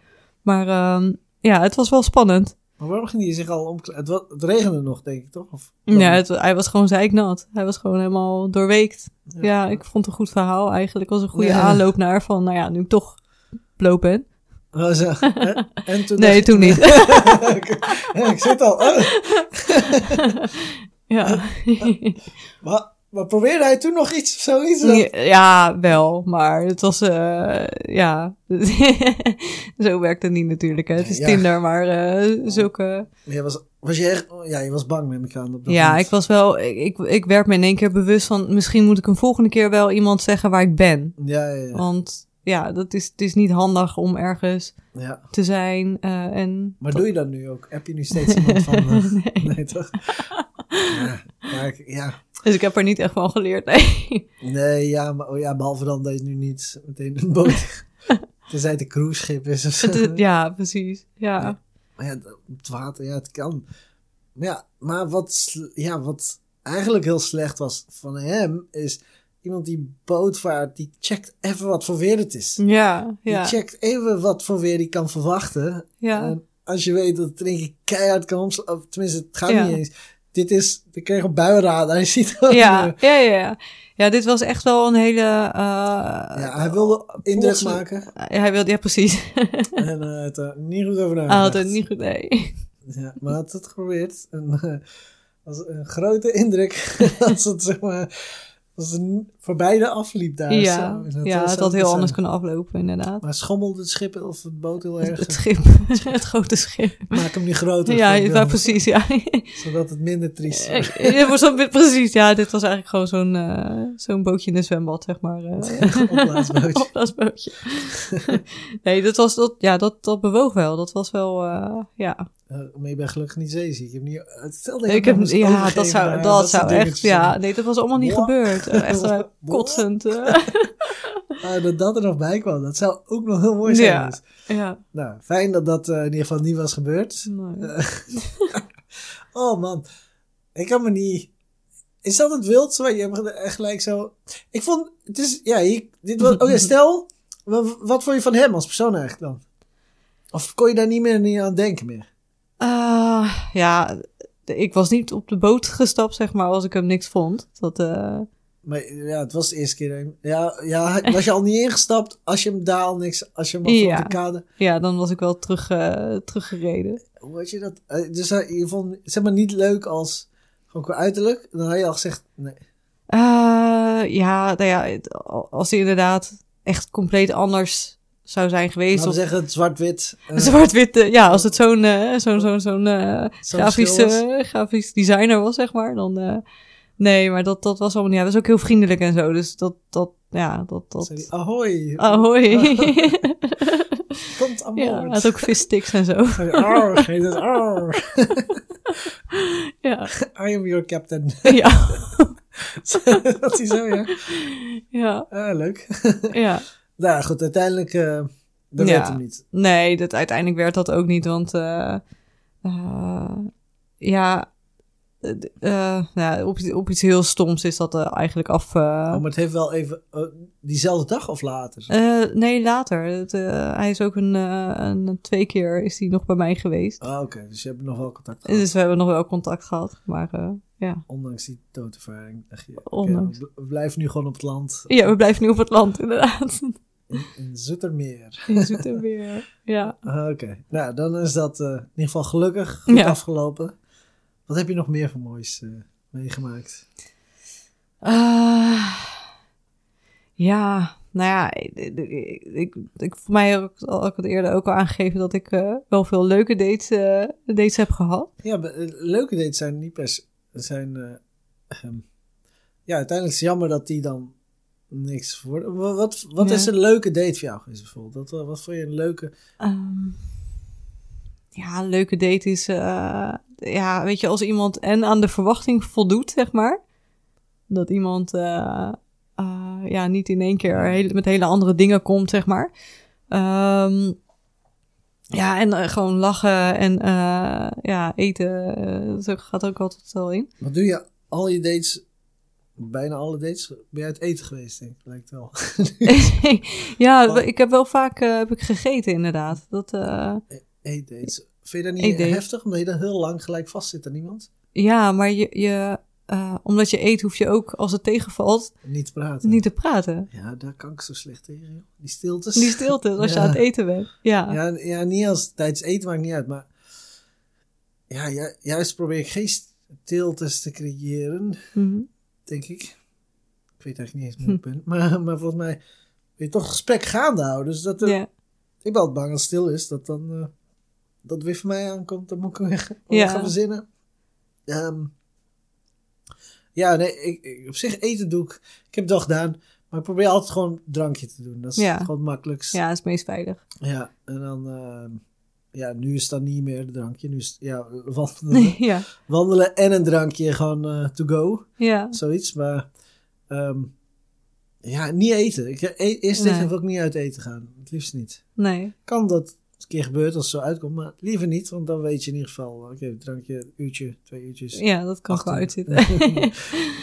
Maar ehm, ja, het was wel spannend. Maar waarom ging hij zich al omkleden? Het, regende nog, denk ik, toch? Of, Ja, het, hij was gewoon zeiknat. Hij was gewoon helemaal doorweekt. Ja, ik vond het een goed verhaal eigenlijk. Was een goede Ja. aanloop naar van, nou ja, nu ik toch bloot ben. Oh, zo. [LAUGHS] En toen Nee, toen niet. [LAUGHS] Ik zit al. Oh. [LAUGHS] Ja. Maar, maar probeerde hij toen nog iets of zoiets? Ja, ja, wel, maar het was, eh, ja, [LAUGHS] zo werkt het niet natuurlijk. Hè. Het is Ja. Tinder, maar eh, zulke... Je was, was je echt, ja, je was bang, neem ik aan. Op dat Ja, moment. ik was wel, ik, ik, ik werd me in één keer bewust van, misschien moet ik een volgende keer wel iemand zeggen waar ik ben. Ja, ja, ja. Want ja, dat is, het is niet handig om ergens ja. te zijn eh, en... Maar doe je dat nu ook? Heb je nu steeds iemand van... eh, [LAUGHS] nee. toch? Ja, maar ja. Dus ik heb er niet echt van geleerd, nee. Nee, ja, maar, oh ja, behalve dan dat je nu niet meteen een boot... [LAUGHS] Tenzij het een cruiseschip is of zo. Ja, precies. Ja. Maar ja, op het water, ja, het kan. Maar ja, maar wat, ja, wat eigenlijk heel slecht was van hem, is iemand die bootvaart, die checkt even wat voor weer het is. Ja, ja. Die checkt even wat voor weer die kan verwachten. Ja. En als je weet dat het keer keihard kan omslaan, of tenminste, het gaat Ja. niet eens. Dit is, ik kreeg een buienradar, je ziet. Ja, eh, ja, ja, ja. Dit was echt wel een hele... eh, ja, hij wilde indruk maken Ja, hij wilde, ja, precies. [LAUGHS] en eh, het er niet goed over Hij nagedacht. had het niet goed, nee. Ja, maar hij had het geprobeerd. En, eh, was een grote indruk [LAUGHS] als het zeg maar als het voorbij de afliep daar. Ja, zo. Dat ja was het had heel anders kunnen aflopen, inderdaad. Maar schommelde het schip of het boot heel erg? [LAUGHS] Het schip, het grote schip. Maak hem niet groter. Ja, ja, precies, ja. [LAUGHS] Zodat het minder triest wordt. Ja, zo- precies, ja, dit was eigenlijk gewoon zo'n eh, zo'n bootje in een zwembad, zeg maar. eh. Opblaasbootje. [LAUGHS] Opblaasbootje. nee, dat, was, dat, ja, dat, dat bewoog wel. Dat was wel, eh, ja. Eh, maar je bent gelukkig niet zeeziek. Ik heb niet, het stelde ik heb, ja, dat zou, dat zou echt, ja. Nee, dat was allemaal niet Wow. gebeurd. Echt. Kotsend. eh. [LAUGHS] Dat dat er nog bij kwam, dat zou ook nog heel mooi zijn. Ja. Dus, ja. nou, fijn dat dat eh, in ieder geval niet was gebeurd. Nee. [LAUGHS] Oh man, ik kan me niet. Is dat het wild? Zo, je hebt gelijk zo. Ik vond, het is, ja, hier, dit was, ja, [LAUGHS] stel, wat, wat vond je van hem als persoon eigenlijk dan? Of kon je daar niet meer niet aan denken meer? Ah, ja, ik was niet op de boot gestapt, zeg maar, als ik hem niks vond. Dat, eh, Maar ja, het was de eerste keer. Ja, ja, was je al niet ingestapt als je hem daar al niks, als je hem al Ja. op de kade. ja, dan was ik wel terug, eh, teruggereden. Hoe had je dat? eh, Dus eh, je vond, zeg maar, niet leuk als, gewoon qua uiterlijk. Dan had je al gezegd, nee. Ja, nou ja, als hij inderdaad echt compleet anders zou zijn geweest. Laten we Of zeggen, zwart-wit. [LAUGHS] zwart-wit, ja, als het zo'n zo'n zo'n zo'n grafisch, grafisch designer was, zeg maar, dan... nee, maar dat, dat was allemaal niet... Hij was ook heel vriendelijk en zo, dus dat... dat ja, dat... dat zei die, ahoy, Ahoy. [LAUGHS] [LAUGHS] komt aan ja, boord. hij had ook vissticks en zo. Arr, heet het, arr. [LAUGHS] ja. I am your captain. ja. dat is zo, ja. ja, Ah, leuk. ja. nou goed, uiteindelijk, eh dat Ja. werd hem niet. Nee, dat, uiteindelijk werd dat ook niet, want... eh, eh, ja, nou, op, op iets heel stoms is dat eh, eigenlijk af. eh, Oh, maar het heeft wel even... diezelfde dag of later? nee, later. Het, hij is ook een, een twee keer is hij nog bij mij geweest. Ah, oké. Dus je hebt nog wel contact gehad. Dus we hebben nog wel contact gehad. Maar ja. Ondanks die doodervaring. dacht je, oké, Ondanks. we we blijven nu gewoon op het land. ja, we blijven nu op het land, inderdaad. In, in Zoetermeer. In Zoetermeer. Ja. Ah, Oké. Nou, dan is dat in ieder geval gelukkig goed Ja. afgelopen. Wat heb je nog meer voor moois eh, meegemaakt? Ah, ja, nou ja, ik, ik, ik, voor mij heb ik al eerder ook al aangegeven dat ik eh, wel veel leuke dates, eh, dates heb gehad. Ja, leuke dates zijn niet per. Zijn, eh, ehm, ja, uiteindelijk is het jammer dat die dan niks. Wa- Wat, wat Ja. is een leuke date voor jou geweest bijvoorbeeld? Wat, wat vond je een leuke... Ehm, ja, een leuke date is, ja, weet je, als iemand en aan de verwachting voldoet, zeg maar. Dat iemand, eh, eh, ja, niet in één keer met hele andere dingen komt, zeg maar. Ehm, ja, en eh, gewoon lachen en ja, eten, dat gaat ook altijd wel in. Wat doe je al je dates... Bijna alle dates ben je uit eten geweest, denk ik. Lijkt wel. [LAUGHS] ja, Oh. ik heb wel vaak heb ik gegeten, inderdaad. Dat, eh, Eetdates. Vind je dat niet heftig? Omdat je dan heel lang gelijk vast zit aan iemand? ja, maar je, je, eh, omdat je eet, hoef je ook, als het tegenvalt, Niet te praten. niet te praten. Ja, daar kan ik zo slecht tegen, joh. Die stiltes. Die stilte, als je [LAUGHS] aan het eten bent. Ja. Ja, ja, niet als tijdens eten maakt niet uit, maar ja, ju- juist probeer ik geen stiltes te creëren, Mhm. denk ik. Ik weet eigenlijk niet eens hoe ik [LAUGHS] ben, maar, maar volgens mij wil je toch gesprek gaande houden. Dus dat, er- ik ben altijd bang als het stil is, dat dan eh, dat weer van mij aankomt, dan moet ik weer [LAUGHS] Ja. gaan verzinnen. Ehm, ja, nee, ik, ik- op zich eten doe ik, ik heb het al gedaan, maar ik probeer altijd gewoon een drankje te doen. Dat is Ja. gewoon het makkelijkst. ja, dat is het meest veilig. Ja, en dan, ehm, ja, nu is dan niet meer een drankje. Nu is ja, wandelen, [LAUGHS] ja. wandelen en een drankje gewoon eh, to go, Ja. zoiets. Maar, ehm, ja, niet eten. Ik, e- eerst Nee. tegen wil ik niet uit eten gaan. Het liefst niet. Nee. Kan dat een keer gebeurt als het zo uitkomt, maar liever niet, want dan weet je in ieder geval, oké, een drankje, een uurtje, twee uurtjes. Ja, dat kan gewoon uitzitten.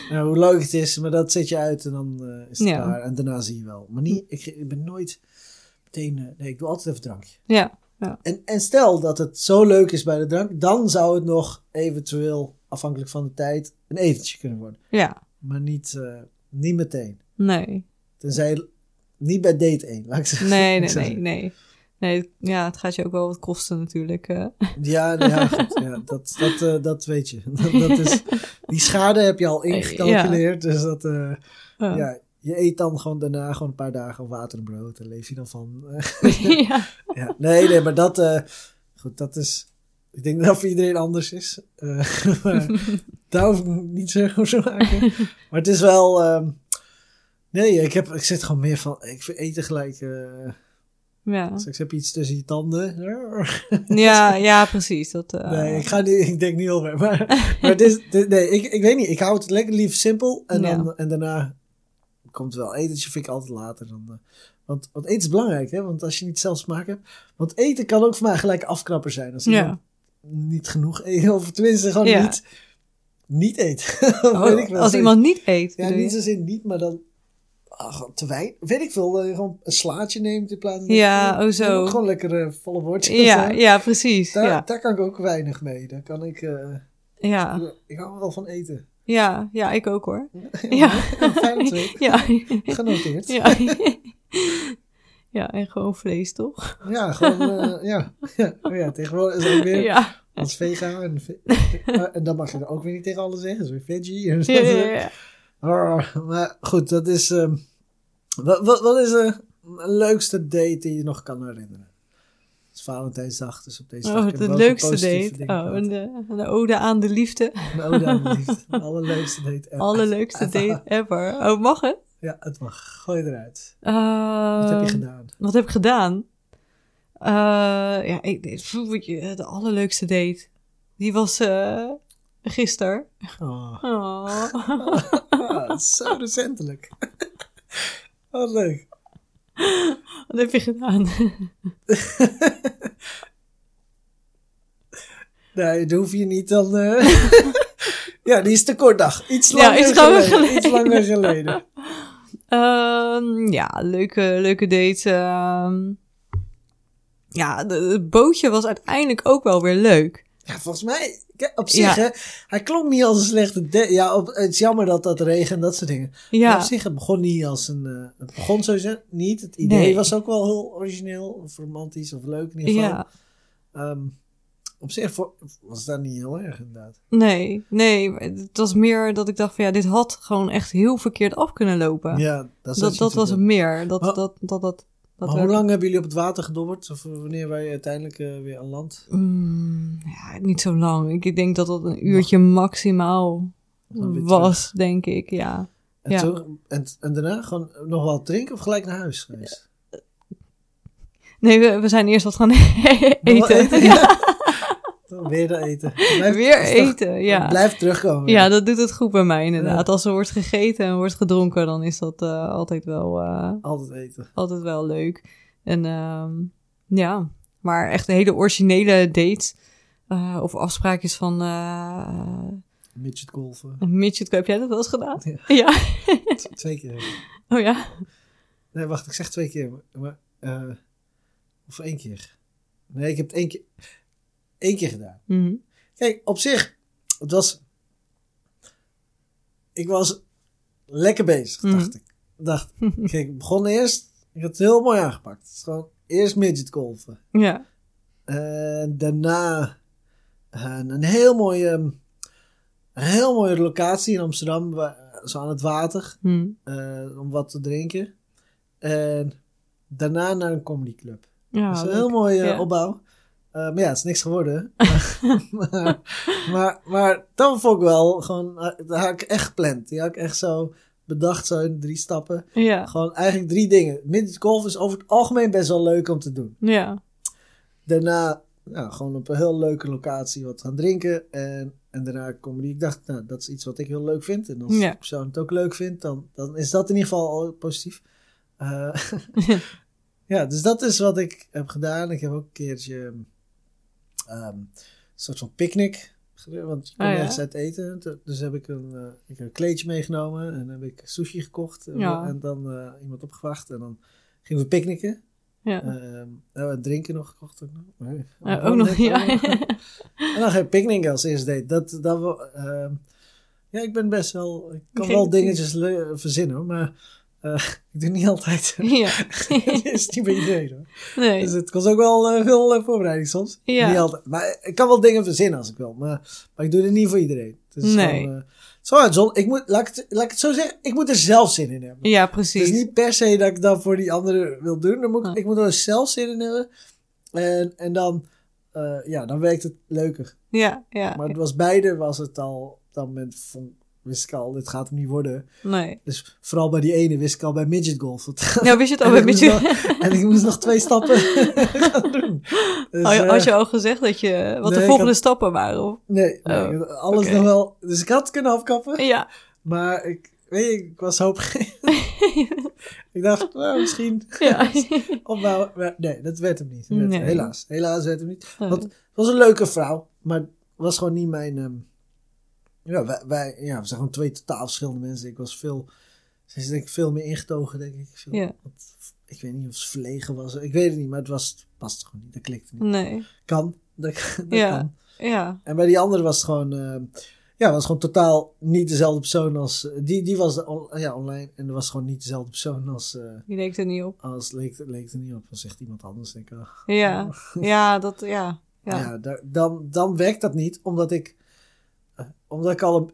Ja, [LAUGHS] hoe leuk het is, maar dat zet je uit en dan eh, is het Ja. klaar. En daarna zie je wel. Maar niet, ik, ik ben nooit meteen, eh, nee, ik doe altijd even drankje. ja. En, en stel dat het zo leuk is bij de drank, dan zou het nog eventueel, afhankelijk van de tijd, een etentje kunnen worden. Ja. Maar niet, eh, niet meteen. Nee. Tenzij, niet bij date 1, laat ik zeggen. Nee, [LAUGHS] nee, nee, nee. Nee, ja, het gaat je ook wel wat kosten natuurlijk. Ja, nou ja, [LAUGHS] goed, ja dat, dat, eh, dat weet je. [LAUGHS] Dat, dat is, die schade heb je al ingecalculeerd, dus dat, eh, ja, je eet dan gewoon daarna gewoon een paar dagen water en brood. Daar leef je dan van. [LAUGHS] ja. ja, nee, nee, maar dat, eh, goed, dat is, ik denk dat dat voor iedereen anders is. Maar daar hoef ik niet zo over te maken. Maar het is wel, ehm, nee, ik, heb, ik zit gewoon meer van, ik vind eten gelijk, Ja. straks heb je iets tussen je tanden. [LAUGHS] Ja, ja, precies. Dat, eh, Nee, ik, ga niet, ik denk niet over. [LAUGHS] Maar, maar dit- nee, ik, ik weet niet. Ik hou het lekker lief simpel. En, dan, Ja. en daarna komt wel etentje, vind ik altijd later. Dan, eh, want, want eten is belangrijk, hè? Want als je niet zelf smaak hebt. Want eten kan ook voor mij gelijk afkrapper zijn. Als Ja. iemand niet genoeg eet, of tenminste gewoon Ja. niet, niet eet. [LAUGHS] Oh, weet ik wel. als iemand niet eet. Ja, je? niet zozeer niet, maar dan... gewoon te weinig. Weet ik veel, dat je gewoon een slaatje neemt in plaats van... Ja, oh, zo. Gewoon lekker eh, volle woordjes. ja, [LAUGHS] ja, precies. Daar, ja. daar kan ik ook weinig mee. Daar kan ik... eh, Ja. ik hou wel van eten. ja, ja, ik ook hoor. Ja. [LAUGHS] Fijn om te weten. Ja. Genoteerd. Ja, ja. [LAUGHS] Ja, en gewoon vlees, toch? gewoon, eh, ja. Ja. Oh ja, tegenwoordig is het weer Ja. als vega. En, en dan mag je er ook weer niet tegen alles zeggen. Weer veggie. En zo. Ja, ja, ja. Ah, maar goed, dat is... ehm, wat, wat, wat is de leukste date die je nog kan herinneren? Het is Valentijnsdag, dus op deze dag Oh, kunnen we de leukste date. Oh, een, de, ode aan de liefde. Een ode aan de [LAUGHS] liefde. De allerleukste date ever. Allerleukste date ever. Oh, mag het? Ja, het mag. Gooi eruit. Uh, Wat heb je gedaan? Wat heb ik gedaan? Eh, ja, ik, de allerleukste date. Die was eh gisteren. Oh. Oh. [LAUGHS] Ah, zo recentelijk. Wat leuk. [LAUGHS] Wat heb je gedaan? [LAUGHS] Nee, dat hoef je niet dan. eh, [LAUGHS] Ja, die is te kort dag. Iets Ja, langer, iets geleden. geleden. Iets langer geleden. Ehm, ja, leuke, leuke date. ehm. ja, het bootje was uiteindelijk ook wel weer leuk. Ja, volgens mij, op zich, Ja. hè, hij klonk niet als een slechte. Ja, op, het is jammer dat dat regen en dat soort dingen. Maar op zich, het begon niet als een... eh, het begon sowieso niet. Het idee Nee. was ook wel heel origineel of romantisch of leuk in ieder geval. ja. Ehm, op zich was dat niet heel erg inderdaad. Nee, nee. Het was meer dat ik dacht van ja, dit had gewoon echt heel verkeerd af kunnen lopen. Ja, dat, dat dat was het meer. Dat, Maar- dat, dat, dat, dat Maar hoe lang hebben jullie op het water gedobberd? Of wanneer wij uiteindelijk eh, weer aan land? Mm, ja, niet zo lang. Ik, denk dat dat een uurtje maximaal was, denk ik. Ja. En, Ja. toen, en, en daarna gewoon nog wel drinken of gelijk naar huis geweest? Nee, we, we zijn eerst wat gaan [LAUGHS] eten. Ja. [LAUGHS] Dan [LAUGHS] weer dat eten. [LAUGHS] Blijf- Weer toch- eten, ja. Blijf terugkomen. Ja, dat doet het goed bij mij inderdaad. Ja. Als er wordt gegeten en wordt gedronken, dan is dat eh, altijd, wel, eh, Altijd eten. altijd wel leuk. En ehm, ja, maar echt een hele originele date. eh, of afspraakjes van uh, Midget golfen. midget. Heb jij dat wel eens gedaan? Ja. [LAUGHS] Twee keer. Oh ja. Nee, wacht, ik zeg twee keer. Maar, of één keer. Nee, ik heb het één keer, één keer gedaan. Mhm. Kijk, op zich, het was. Ik was lekker bezig, Mhm. dacht ik. Dacht, [LAUGHS] kijk, ik begon eerst. Ik had het heel mooi aangepakt. Het is gewoon eerst midget golfen. Ja. En daarna een, een heel mooie, een heel mooie locatie in Amsterdam, waar- zo aan het water, Mhm. eh, om wat te drinken. En daarna naar een comedyclub. Ja, dat is een leuk. heel mooie Ja. opbouw. Eh, maar ja, het is niks geworden. [LAUGHS] maar, maar, maar dat vond ik wel gewoon, eh, dat had ik echt gepland. Die had ik echt zo bedacht, zo in drie stappen. Ja. Gewoon eigenlijk drie dingen. Midget golf is over het algemeen best wel leuk om te doen. Ja. Daarna nou, gewoon op een heel leuke locatie wat gaan drinken. En, en daarna comedy. Ik dacht, nou, dat is iets wat ik heel leuk vind. En als Ja. de persoon het ook leuk vindt, dan, dan is dat in ieder geval al positief. Eh, [LAUGHS] [LAUGHS] ja, dus dat is wat ik heb gedaan. Ik heb ook een keertje een soort van picknick. Want je kon Ah, ja. ergens uit eten. Dus heb ik een, eh, ik heb een kleedje meegenomen. En heb ik sushi gekocht. En, Ja. en dan eh, iemand opgewacht. En dan gingen we picknicken. Ja. Oh, en drinken nog gekocht ook nog. Nee. Eh, ook nog, ja. En dan ga je picknick als eerste date. Dat, dat, ehm, ja, ik ben best wel... Ik kan wel dingetjes verzinnen, maar eh, [LAUGHS] ik doe niet altijd. [LAUGHS] ja. [LAUGHS] Is niet bij iedereen, hoor. Nee. Dus het kost ook wel eh, veel eh, voorbereiding soms. Ja. Niet altijd. Maar ik kan wel dingen verzinnen als ik wil. Maar, maar ik doe het niet voor iedereen. Het is Nee. gewoon, uitzon- ik moet, laat, ik het, laat ik het zo zeggen, ik moet er zelf zin in hebben. Ja, Het precies. is niet per se dat ik dat voor die anderen wil doen. Dan moet ik, Ah. ik moet er zelf zin in hebben. En, en dan, ja, dan werkt het leuker. Ja, ja. Maar het was beide was het al, op dat moment vond, wist ik al, dit gaat hem niet worden. Nee. Dus vooral bij die ene wist ik al bij midget golf. Nou, [LAUGHS] wist je het al je... nog, en ik moest nog twee [LAUGHS] stappen [LAUGHS] gaan doen. Dus, Had je, eh, had je al gezegd dat je, wat nee, de volgende had- stappen waren? Of? Nee, nee, Oh, alles nog wel. Dus ik had kunnen afkappen. Ja. Maar ik, weet je, ik was hoop. ik dacht, nou, misschien ja. opbouwen. Maar nee, dat werd hem niet. Dat werd- Nee. Helaas. Helaas werd hem niet. Want het was een leuke vrouw, maar het was gewoon niet mijn. ehm, ja, wij, wij, ja, we zijn gewoon twee totaal verschillende mensen. Ik was veel. Ze is denk ik veel meer ingetogen, denk ik. Veel, Ja. wat- ik weet niet of ze verlegen was. Ik weet het niet, maar het was, het paste gewoon niet. Dat klikte niet. Nee. Kan. [LAUGHS] Dat, dat Ja. kan. Ja. En bij die andere was het gewoon. ehm, ja, was gewoon totaal niet dezelfde persoon als. eh, die, die was on- ja, online. En er was gewoon niet dezelfde persoon als. eh, Die leek er niet op. als leek, leek er niet op. Was echt iemand anders, denk ik. wel. Ja. [LAUGHS] Ja, dat, ja. Ja, Ja. daar- dan, dan werkt dat niet, omdat ik, omdat ik al een,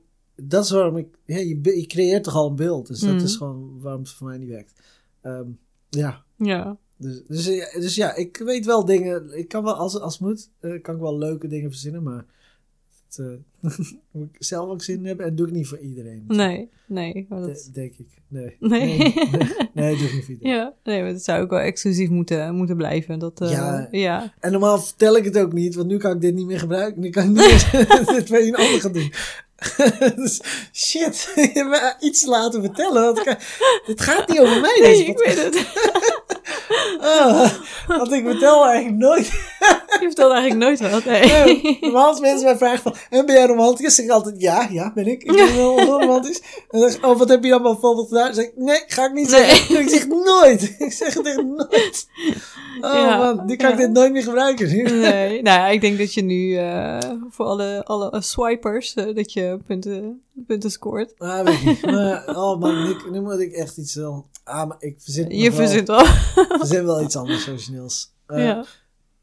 dat is waarom ik, ja, je, je creëert toch al een beeld, dus Mhm. dat is gewoon waarom het voor mij niet werkt. Ehm, ja, Ja. dus, dus, ja, dus ja, ik weet wel dingen, ik kan wel, als, als het moet, eh, kan ik wel leuke dingen verzinnen, maar het, eh, [LAUGHS] ik zelf ook zin in hebben en doe ik niet voor iedereen. Nee. Nee. Maar De- dat... denk ik, nee. Nee. Nee, nee, nee, doe ik niet voor iedereen. [LAUGHS] Ja, nee, maar het zou ook wel exclusief moeten, moeten blijven. Dat, eh, Ja. ja. En normaal vertel ik het ook niet, want nu kan ik dit niet meer gebruiken. Nu kan ik niet meer [LAUGHS] dit bij een ander gaan doen. [LAUGHS] dus, shit, [LAUGHS] je hebt me iets laten vertellen. Dit gaat niet over mij, Nee, deze ik weet het. [LAUGHS] Ah, want ik vertel eigenlijk nooit. Je vertelt eigenlijk nooit wat. Nee. Als mensen mij vragen van, en ben jij romantisch? zeg ik altijd, ja, ja, ben ik. Ik ben wel heel romantisch. En dan zeg ik, oh, wat heb je dan bijvoorbeeld gedaan? Dan zeg ik, nee, ga ik niet Nee. zeggen. Ik zeg nooit. Ik zeg het echt nooit. Oh Ja, man, die kan ik dit nooit meer gebruiken. Nee, nou ja, ik denk dat je nu eh, voor alle, alle swipers, eh, dat je punten, punten scoort. Ah, weet ik niet. Maar, oh man, nu, nu moet ik echt iets wel... Ah, maar ik verzin, Je verzint wel. [LAUGHS] verzin wel iets anders origineels. Eh, ja.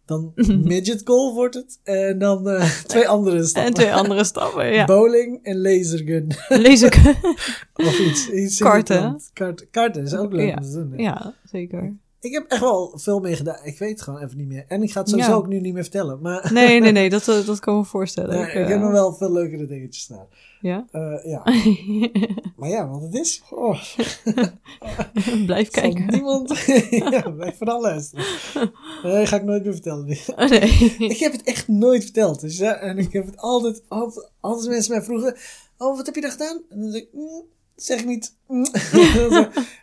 Dan [LAUGHS] midget goal wordt het. En dan eh, twee andere stappen. En twee andere stappen, ja. Bowling en lasergun. Ik. [LAUGHS] Of iets. iets Karten. Kart, karten is ook leuk Ja. om te doen. hè. ja, zeker. Ik heb echt wel veel meer gedaan. Ik weet het gewoon even niet meer. En ik ga het sowieso Ja. ook nu niet meer vertellen. Maar [LAUGHS] Nee, nee, nee, [LAUGHS] dat, eh, dat kan me voorstellen. nee, Ik, eh, heb nog wel veel leukere dingetjes staan. Ja, Eh, ja. [LAUGHS] maar ja, want het is... Oh, blijf kijken. niemand... ja, blijf vooral luisteren. Nee, ga ik nooit meer vertellen. Oh, nee. Ik heb het echt nooit verteld. Dus, ja, en ik heb het altijd, altijd, mensen mij vroegen, oh, wat heb je daar gedaan? En dan zeg ik, mm, zeg ik niet. [LAUGHS]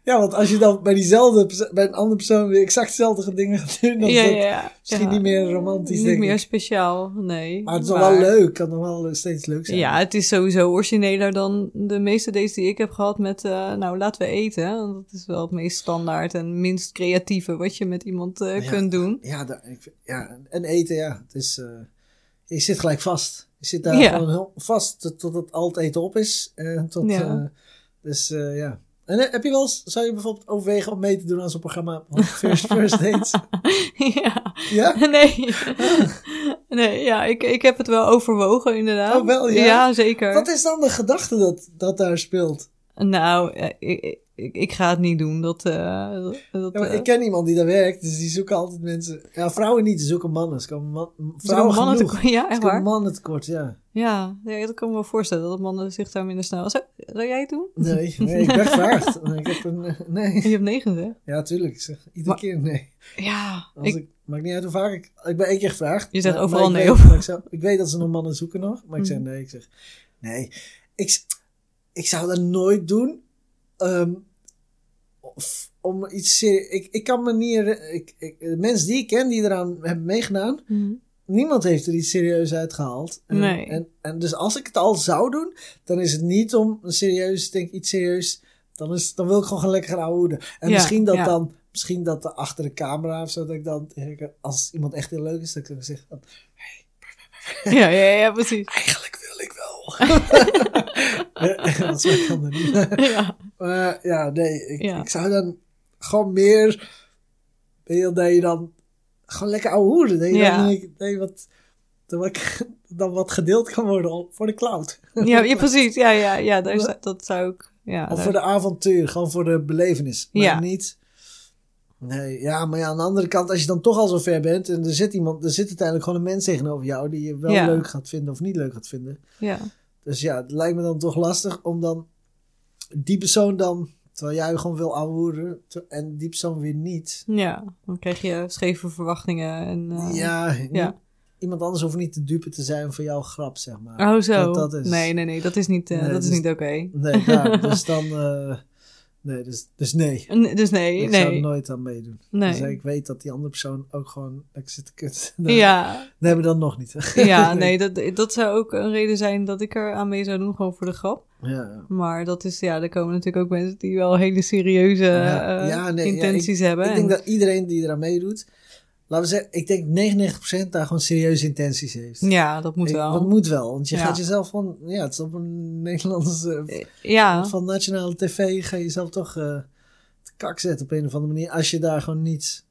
ja, want als je dan bij diezelfde, bij een andere persoon weer exact dezelfde dingen gaat doen, dan Ja, is ja, misschien Ja. niet meer romantisch, Niet denk meer ik. speciaal, nee. Maar het is nog wel leuk, kan nog wel steeds leuk zijn. Ja, het is sowieso origineler dan de meeste dates die ik heb gehad met, eh, nou, laten we eten. Want dat is wel het meest standaard en minst creatieve wat je met iemand eh, kunt doen. Ja, daar- ik, vind- ja, en eten, ja, het is, eh, je zit gelijk vast. Je zit daar gewoon heel vast tot- al het eten op is. En tot, Ja. eh, dus eh, ja. En eh, heb je wel eens, zou je bijvoorbeeld overwegen om mee te doen aan zo'n programma First, first Dates? [LAUGHS] ja, Ja? nee. [LAUGHS] nee, ja, ik, ik heb het wel overwogen inderdaad. Oh, wel, ja? zeker. Wat is dan de gedachte dat, dat daar speelt? Nou, eh, ik, ik, ik ga het niet doen. Dat, eh, dat, Ja, maar eh, ik ken iemand die daar werkt, dus die zoeken altijd mensen. Ja, vrouwen niet, ze zoeken mannen. Ze komen man, vrouwen mannen tekort- Ja, echt waar? mannen tekort, ja. Ja, ja, dat kan ik me wel voorstellen. Dat mannen zich daar minder snel... Zou, zou jij het doen? Nee, nee, ik ben gevraagd. [LAUGHS] Ik heb een, eh, nee. Je hebt nee gezegd. Ja, tuurlijk. Ik zeg iedere Maar- keer nee. Ja, Als ik, ik, maakt niet uit hoe vaak ik... Ik ben één keer gevraagd. Je zegt maar- overal maar nee, Weet, of? ik, zou, ik weet dat ze nog mannen zoeken nog. Maar ik zeg Mhm. nee. Ik zeg nee. Ik, ik zou dat nooit doen. ehm, om iets serieus... Ik, ik kan me niet... Ik, ik, de mensen die ik ken die eraan hebben meegedaan... Mhm. Niemand heeft er iets serieus uitgehaald. En, Nee. En, en dus als ik het al zou doen... Dan is het niet om een serieus... Denk iets serieus... Dan, is, dan wil ik gewoon lekker gaan. En Ja, misschien dat ja. dan... Misschien dat er achter de camera of zo... Dat ik dan... Als iemand echt heel leuk is... Dat ik dan zeg... Van, ja, ja, ja, precies. eigenlijk wil ik wel. [LAUGHS] Ja, [LAUGHS] dat zo kan dat niet. Ja, Maar ja, nee. Ik, Ja. ik zou dan gewoon meer... Weet dat je dan... Gewoon lekker ouwehoeden. Dat je Ja. dan, dat je wat... [LAUGHS] Dan wat, dan gedeeld kan worden voor de cloud. ja, ja, precies. Ja, ja, ja daar, zou- dat zou ik... Ja, Of daar- voor de avontuur, gewoon voor de belevenis. Maar Ja. niet. Nee, ja, maar ja, aan de andere kant, als je dan toch al zo ver bent en er zit iemand, er zit uiteindelijk gewoon een mens tegenover jou die je wel Ja. leuk gaat vinden of niet leuk gaat vinden. ja. Dus ja, het lijkt me dan toch lastig om dan die persoon dan, terwijl jij gewoon wil te- en die persoon weer niet. ja, dan krijg je scheve verwachtingen. En, eh, ja, ja. iemand anders hoeft niet te dupe te zijn voor jouw grap, zeg maar. Oh, zo. Dat, dat is, Nee, nee, nee, dat is niet, eh, Nee, dat is dus- niet oké. Nee, [LAUGHS] dus dan, eh, nee, dus, dus nee. N- Dus nee, Ik zou er nee. nooit aan meedoen. Nee. Dus ik weet dat die andere persoon ook gewoon lekker zit te kut. [LAUGHS] Nee, Ja, Dat hebben dan nog niet. [LAUGHS] ja, nee, dat, dat zou ook een reden zijn dat ik er aan mee zou doen, gewoon voor de grap. Ja, Maar dat is, ja, er komen natuurlijk ook mensen die wel hele serieuze Ja, eh, ja, nee, intenties hebben. ik denk En- dat iedereen die eraan meedoet, laten we zeggen, ik denk 99% daar gewoon serieuze intenties heeft. ja, dat moet Ik- wel. Dat moet wel, want je Ja. gaat jezelf van, ja, het is op een Nederlandse, Eh, ja, van nationale tv, ga je jezelf toch eh te kak zetten op een of andere manier. Als je daar gewoon niet,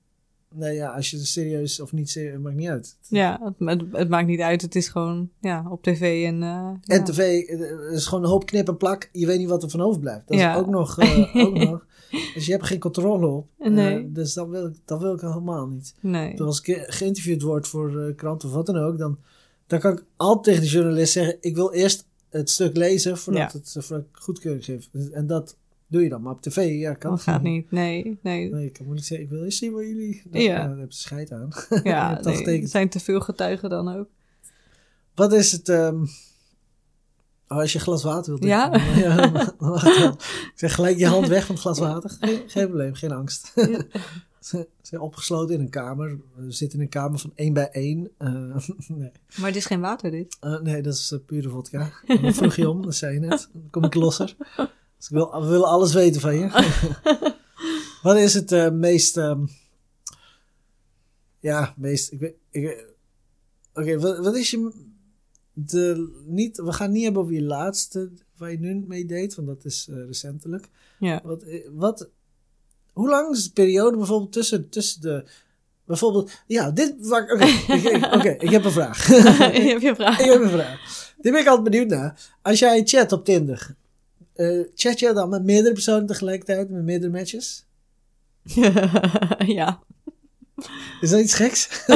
nee ja, als je er serieus of niet serieus, maakt niet uit. ja het, het, het maakt niet uit. Het is gewoon ja, op tv en... eh, En ja. tv eh, is gewoon een hoop knip en plak. Je weet niet wat er van overblijft. Dat Ja. is ook nog, eh, [LAUGHS] ook nog. Dus je hebt geen controle op. Nee. dus dat wil, ik, dat wil ik helemaal niet. Nee. Dus als ik ge- geïnterviewd word voor uh, krant of wat dan ook, dan, dan kan ik altijd tegen de journalist zeggen: Ik wil eerst het stuk lezen voordat, Ja. het, voordat ik goedkeuring geef. En dat doe je dan. Maar op tv, ja, kan Dat gaat niet. Nee, nee. Nee, ik kan niet zeggen: Ik wil eerst zien waar jullie. Dan, Ja. ja. dan hebben ze scheid aan. [LAUGHS] Ja, al nee, er zijn te veel getuigen dan ook. Wat is het. ehm, Oh, als je glas water wilt Ja? drinken, [LAUGHS] ja, dan wacht. Ik zeg gelijk je hand weg van het glas water. Geen, geen probleem, geen angst. [LAUGHS] Ze zijn opgesloten in een kamer. We zitten in een kamer van één bij één. Eh, nee. Maar het is geen water, dit. Eh, nee, dat is eh, pure vodka. Dat vroeg je om, dat zei je net. Dan kom ik losser. Dus ik wil, we willen alles weten van je. [LAUGHS] Wat is het eh, meest... ehm, ja, meest... Ik, ik, Oké, wat, wat is je... De, niet, we gaan niet hebben over je laatste waar je nu mee deed, want dat is eh, recentelijk. Ja. Wat, eh, wat, hoe lang is de periode bijvoorbeeld tussen, tussen de... Bijvoorbeeld, ja, dit... Oké, [LAUGHS] ik- ik- oké, ik heb een vraag. heb [LAUGHS] je een vraag? Ik heb een vraag. Dit ben ik altijd benieuwd naar. Als jij chat op Tinder, chat je dan met meerdere personen tegelijkertijd, met meerdere matches? [LAUGHS] ja. Is dat iets geks? [LAUGHS]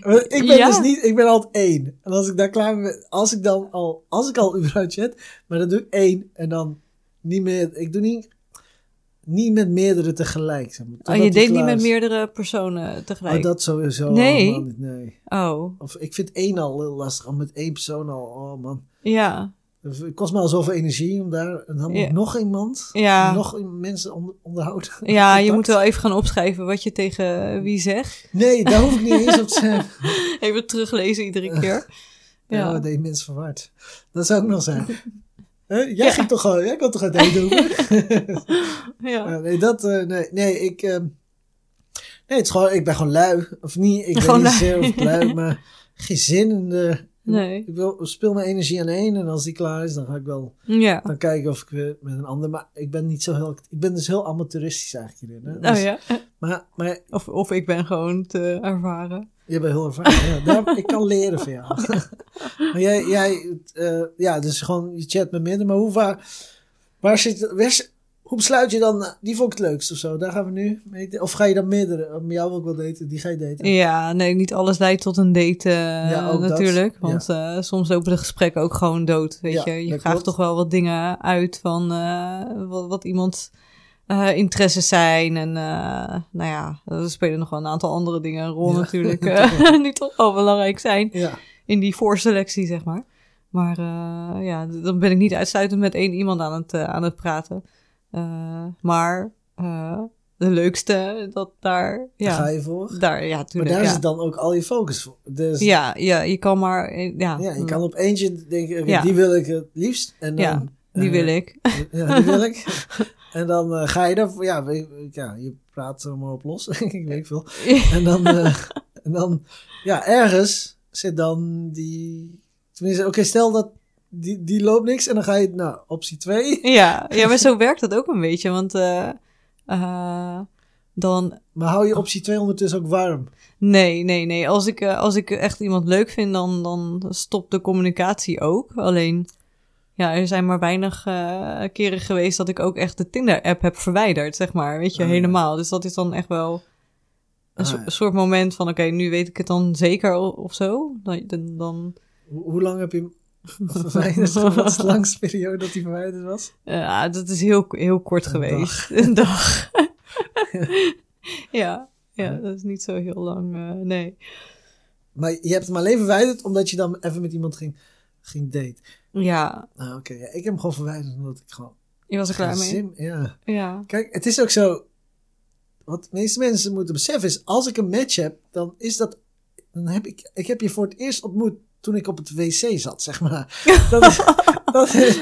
Wat ik ik ben Ja. dus niet, ik ben altijd één. En als ik daar klaar ben, als ik dan al, als ik al überhaupt chat, maar dan doe ik één en dan niet meer, ik doe niet, niet met meerdere tegelijk. Zeg maar, Oh, je deed niet met meerdere personen tegelijk. Oh, dat sowieso. Nee. helemaal niet, nee. Oh, Of ik vind één al heel lastig, al met één persoon al, oh man. ja. Het kost me al zoveel energie om daar. En dan Ja. nog iemand. Ja. Nog mensen onder, onderhouden. Ja, je moet wel even gaan opschrijven wat je tegen wie zegt. Nee, daar hoef ik niet eens op te [LAUGHS] zeggen. Even teruglezen iedere keer. [LAUGHS] Ja, Ja. dat deed mensen verward. Dat zou ook nog zijn. [LAUGHS] Hè? Jij ging toch al, jij kon toch uit Eindhoven? Ja. Ja, nee, dat, eh, nee, nee, ik, ehm, nee, het is gewoon, ik ben gewoon lui. Of niet, ik ben niet zeer of lui, maar geen zin in de, Nee. ik wil, speel mijn energie aan één en als die klaar is, dan ga ik wel Ja. dan kijken of ik weer met een ander, maar ik ben niet zo heel, ik ben dus heel amateuristisch eigenlijk hierin. Hè? Oh Dus- ja. Maar, maar Of, of ik ben gewoon te ervaren. Je bent heel ervaren. Ja, daar, ik kan leren van jou. [LAUGHS] maar jij, jij eh, ja, dus gewoon je chat met midden. Maar hoe vaak, waar zit, waar, zit- hoe besluit je dan, eh, die vond ik het leukst of zo, daar gaan we nu mee, of ga je dan meerdere, om jou wil ik wel daten, die ga je daten. Ja, nee, niet alles leidt tot een date eh, Ja, ook dat. natuurlijk. Want eh, soms lopen de gesprekken ook gewoon dood, weet Ja, je. Je vraagt toch wel wat dingen uit van eh, wat, wat iemands eh, interesses zijn. En eh, nou ja, er spelen nog wel een aantal andere dingen een rol natuurlijk. [LAUGHS] eh, die toch wel belangrijk zijn in die voorselectie, zeg maar. Maar eh, ja, dan ben ik niet uitsluitend met één iemand aan het, eh, aan het praten. Eh, maar eh, de leukste, dat daar... daar Ja, ga je voor. daar, ja, Maar tuurlijk, daar ja. zit dan ook al je focus voor. Dus Ja, ja, je kan maar... eh, Ja, ja, je kan op eentje denken, Ja. die wil ik het liefst. En dan, Ja, die wil ik. Ja, die wil [LAUGHS] ik. en dan ga je daarvoor, ja, ja, je praat er maar op los, [LAUGHS] ik weet veel. En dan, en dan, ja, ergens zit dan die. Tenminste, oké, stel dat die, die loopt niks en dan ga je, nou, optie 2. ja, ja, maar zo [LAUGHS] werkt dat ook een beetje. Want eh, eh, dan... Maar hou je optie 2 ondertussen ook warm? Nee, nee, nee. Als ik, eh, als ik echt iemand leuk vind, dan, dan stopt de communicatie ook. Alleen, ja, er zijn maar weinig keren geweest dat ik ook echt de Tinder-app heb verwijderd, zeg maar. Weet je, ja. helemaal. Dus dat is dan echt wel een Ah, so- ja. soort moment van... Oké, nu weet ik het dan zeker of zo. Dan, dan, hoe lang heb je Wat de langste periode dat hij verwijderd was? Ja, dat is heel, heel kort Een geweest. Een dag. [LAUGHS] ja, ja, dat is niet zo heel lang. eh, nee. Maar je hebt hem alleen verwijderd omdat je dan even met iemand ging, ging daten. Ja, Nou, oké, ja, ik heb hem gewoon verwijderd omdat ik gewoon. je was er klaar mee. Sim- ja. Ja. Kijk, het is ook zo. Wat de meeste mensen moeten beseffen is, als ik een match heb, dan is dat. Dan heb ik, ik heb je voor het eerst ontmoet toen ik op het wc zat, zeg maar. [LAUGHS] Dat is, dat is,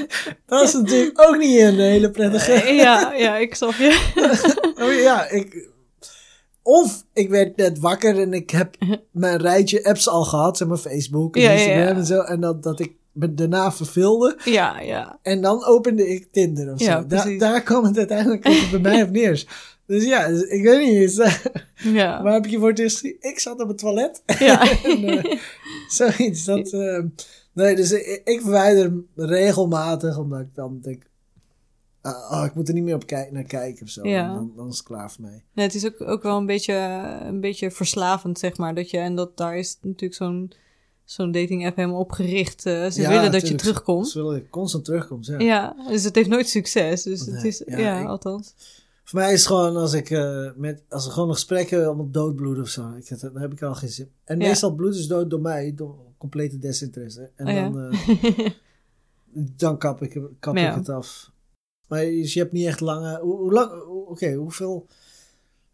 dat is natuurlijk ook niet een hele prettige. Eh, ja, ja, ik snap je. [LAUGHS] Oh, ja, ik. Of ik werd net wakker en ik heb [LAUGHS] mijn rijtje apps al gehad, zeg maar Facebook en Ja, Instagram ja. en zo. En dat, dat ik me daarna verveelde. Ja, ja. En dan opende ik Tinder of zo. Ja, Da- precies. daar kwam het uiteindelijk bij mij op neer. Dus ja, dus ik weet niet. is, eh, Ja. [LAUGHS] Waar heb je voor het eerst gezien? Ik zat op het toilet. [LAUGHS] Ja. [LAUGHS] En, eh, zoiets. Dat, eh, nee, dus ik, ik verwijder hem regelmatig, omdat ik dan denk... ah, oh, ik moet er niet meer op naar kijken of zo. Ja. Dan, dan is het klaar voor mij. Nee, het is ook, ook wel een beetje, een beetje verslavend, zeg maar. Dat je, en dat, daar is natuurlijk zo'n zo'n dating app helemaal op gericht. Eh, ze Ja, willen dat je terugkomt. Ze willen dat je constant terugkomt, ja. Ja, dus het heeft nooit succes. Dus het is, ja, ja, ik- althans. Voor mij is het gewoon als ik eh, met, als er gewoon nog gesprekken allemaal doodbloeden of zo. Ik, dan heb ik al geen zin. En Ja. meestal bloed is dood door mij, door complete desinteresse. En Oh dan, eh, [LAUGHS] dan kap ik, kap ik het af. Maar je, je hebt niet echt lange. Hoe, hoe lang? Oké, hoeveel.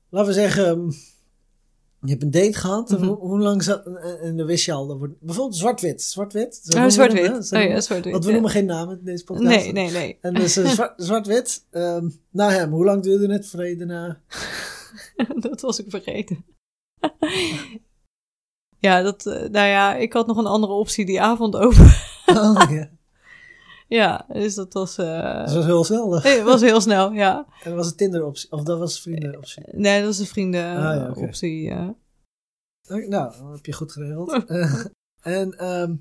laten we zeggen, je hebt een date gehad. Mhm. hoe, hoe lang zat, en dan wist je al, dat wordt, bijvoorbeeld zwart-wit. Zwart-wit? Oh, zwart-wit. Oh ja. Want we ja. noemen geen namen in deze podcast. Nee, nee, nee. En dus eh, zwart- [LAUGHS] zwart-wit, ehm, na hem, hoe lang duurde het voor je daarna? dat was ik vergeten. [LAUGHS] ja, dat, eh, nou ja, ik had nog een andere optie die avond over. Oh, ja. Ja, dus dat was, eh, Dat was heel snel. het was heel snel, ja. [LAUGHS] En was het Tinder-optie? Of dat was vrienden-optie? Nee, dat was een vrienden Ah, ja, eh, optie. ja. Nou, dat heb je goed geregeld. [LAUGHS] En, ehm,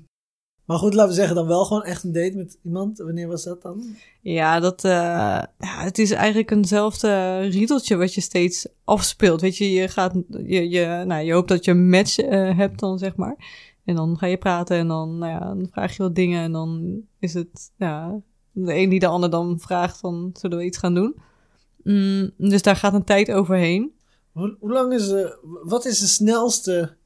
maar goed, laten we zeggen dan wel gewoon echt een date met iemand. Wanneer was dat dan? Ja, dat, eh, ja, het is eigenlijk eenzelfde riedeltje wat je steeds afspeelt. Weet je, je gaat, je, je, nou, je hoopt dat je een match hebt dan, zeg maar. En dan ga je praten en dan, nou ja, dan vraag je wat dingen en dan is het, ja, de een die de ander dan vraagt van, zullen we iets gaan doen? Mm, dus daar gaat een tijd overheen. Hoe, hoe lang is de, wat is de snelste,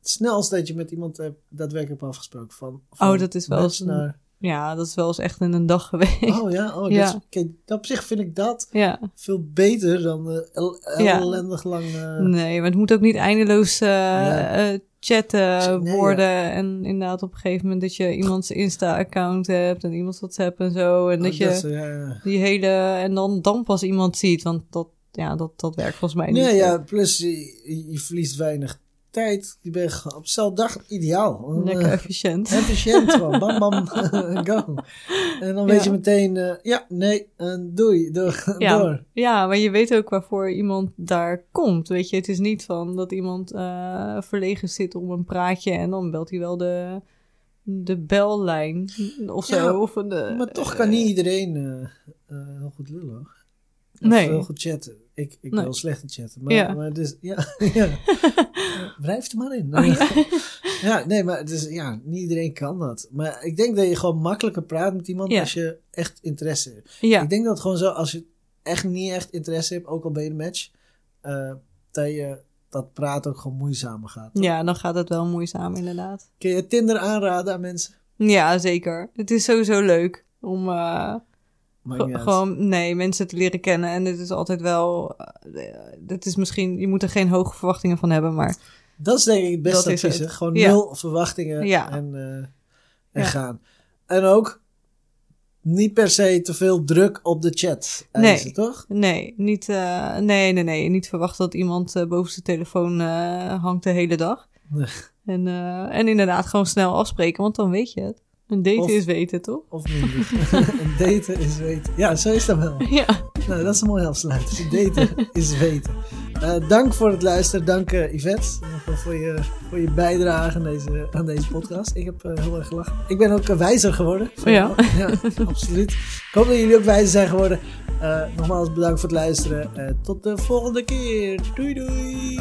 snelste dat je met iemand hebt daadwerkelijk hebt afgesproken? Van, van Oh, dat is wel match eens een- naar, Ja, dat is wel eens echt in een dag geweest. Oh ja, oh, Ja. Dat, is- op zich vind ik dat Ja. veel beter dan eh, el- Ja. ellendig lang... Nee, maar het moet ook niet eindeloos eh, Ja. eh, chatten Nee, worden. En inderdaad op een gegeven moment dat je iemands Insta-account hebt en iemands WhatsApp en zo. En dat oh, je die hele... En dan, dan pas iemand ziet, want dat, ja, dat, dat werkt volgens mij niet. Nee, ja, plus je, je verliest weinig tijd. Je bent gewoon op dezelfde dag ideaal. Lekker Eh, efficiënt. Efficiënt gewoon. [LAUGHS] Bam, bam, [LAUGHS] go. En dan weet Ja. je meteen, eh, ja, nee, en doei, door. [LAUGHS] Ja. door. Ja, maar je weet ook waarvoor iemand daar komt. Weet je, het is niet van dat iemand verlegen zit om een praatje en dan belt hij wel de, de bellijn of zo. Ja, of de, Maar toch kan niet iedereen heel goed lullen. Nee. heel goed chatten. Ik, ik Nee. wil slecht in chatten. Maar, Ja. maar dus, ja, [LAUGHS] [LAUGHS] ja. Blijf er maar in. Oh, ja. [LAUGHS] Ja, nee, maar is, ja, niet iedereen kan dat. Maar ik denk dat je gewoon makkelijker praat met iemand Ja. als je echt interesse hebt. ja. Ik denk dat gewoon zo, als je echt niet echt interesse hebt, ook al ben je een match, eh, dat je dat praten ook gewoon moeizamer gaat. Ja, dan gaat het wel moeizaam, inderdaad. Kun je Tinder aanraden aan mensen? Ja, zeker. Het is sowieso leuk om eh, ge- gewoon nee, mensen te leren kennen. En het is altijd wel. eh, het is misschien, je moet er geen hoge verwachtingen van hebben, maar Dat is denk ik het beste advies. het. Gewoon Ja. nul verwachtingen Ja. en, eh, en Ja. gaan. En ook niet per se te veel druk op de chat eisen, Nee. toch? nee, niet, eh, nee, nee, nee. Niet verwachten dat iemand eh, boven zijn telefoon eh, hangt de hele dag. Nee. En, eh, en inderdaad gewoon snel afspreken, want dan weet je het. Een date Of- is weten, toch? Of [LAUGHS] minder. een daten is weten. Ja, zo is dat wel. Ja. Nou, dat is een mooie afsluiting. Daten is weten. Eh, dank voor het luisteren. Dank eh, Yvette eh, voor, je, voor je bijdrage aan deze, aan deze podcast. Ik heb heel erg gelachen. Ik ben ook wijzer geworden. van Ja. [LAUGHS] ja, absoluut. Ik hoop dat jullie ook wijzer zijn geworden. Nogmaals bedankt voor het luisteren. Tot de volgende keer. Doei doei.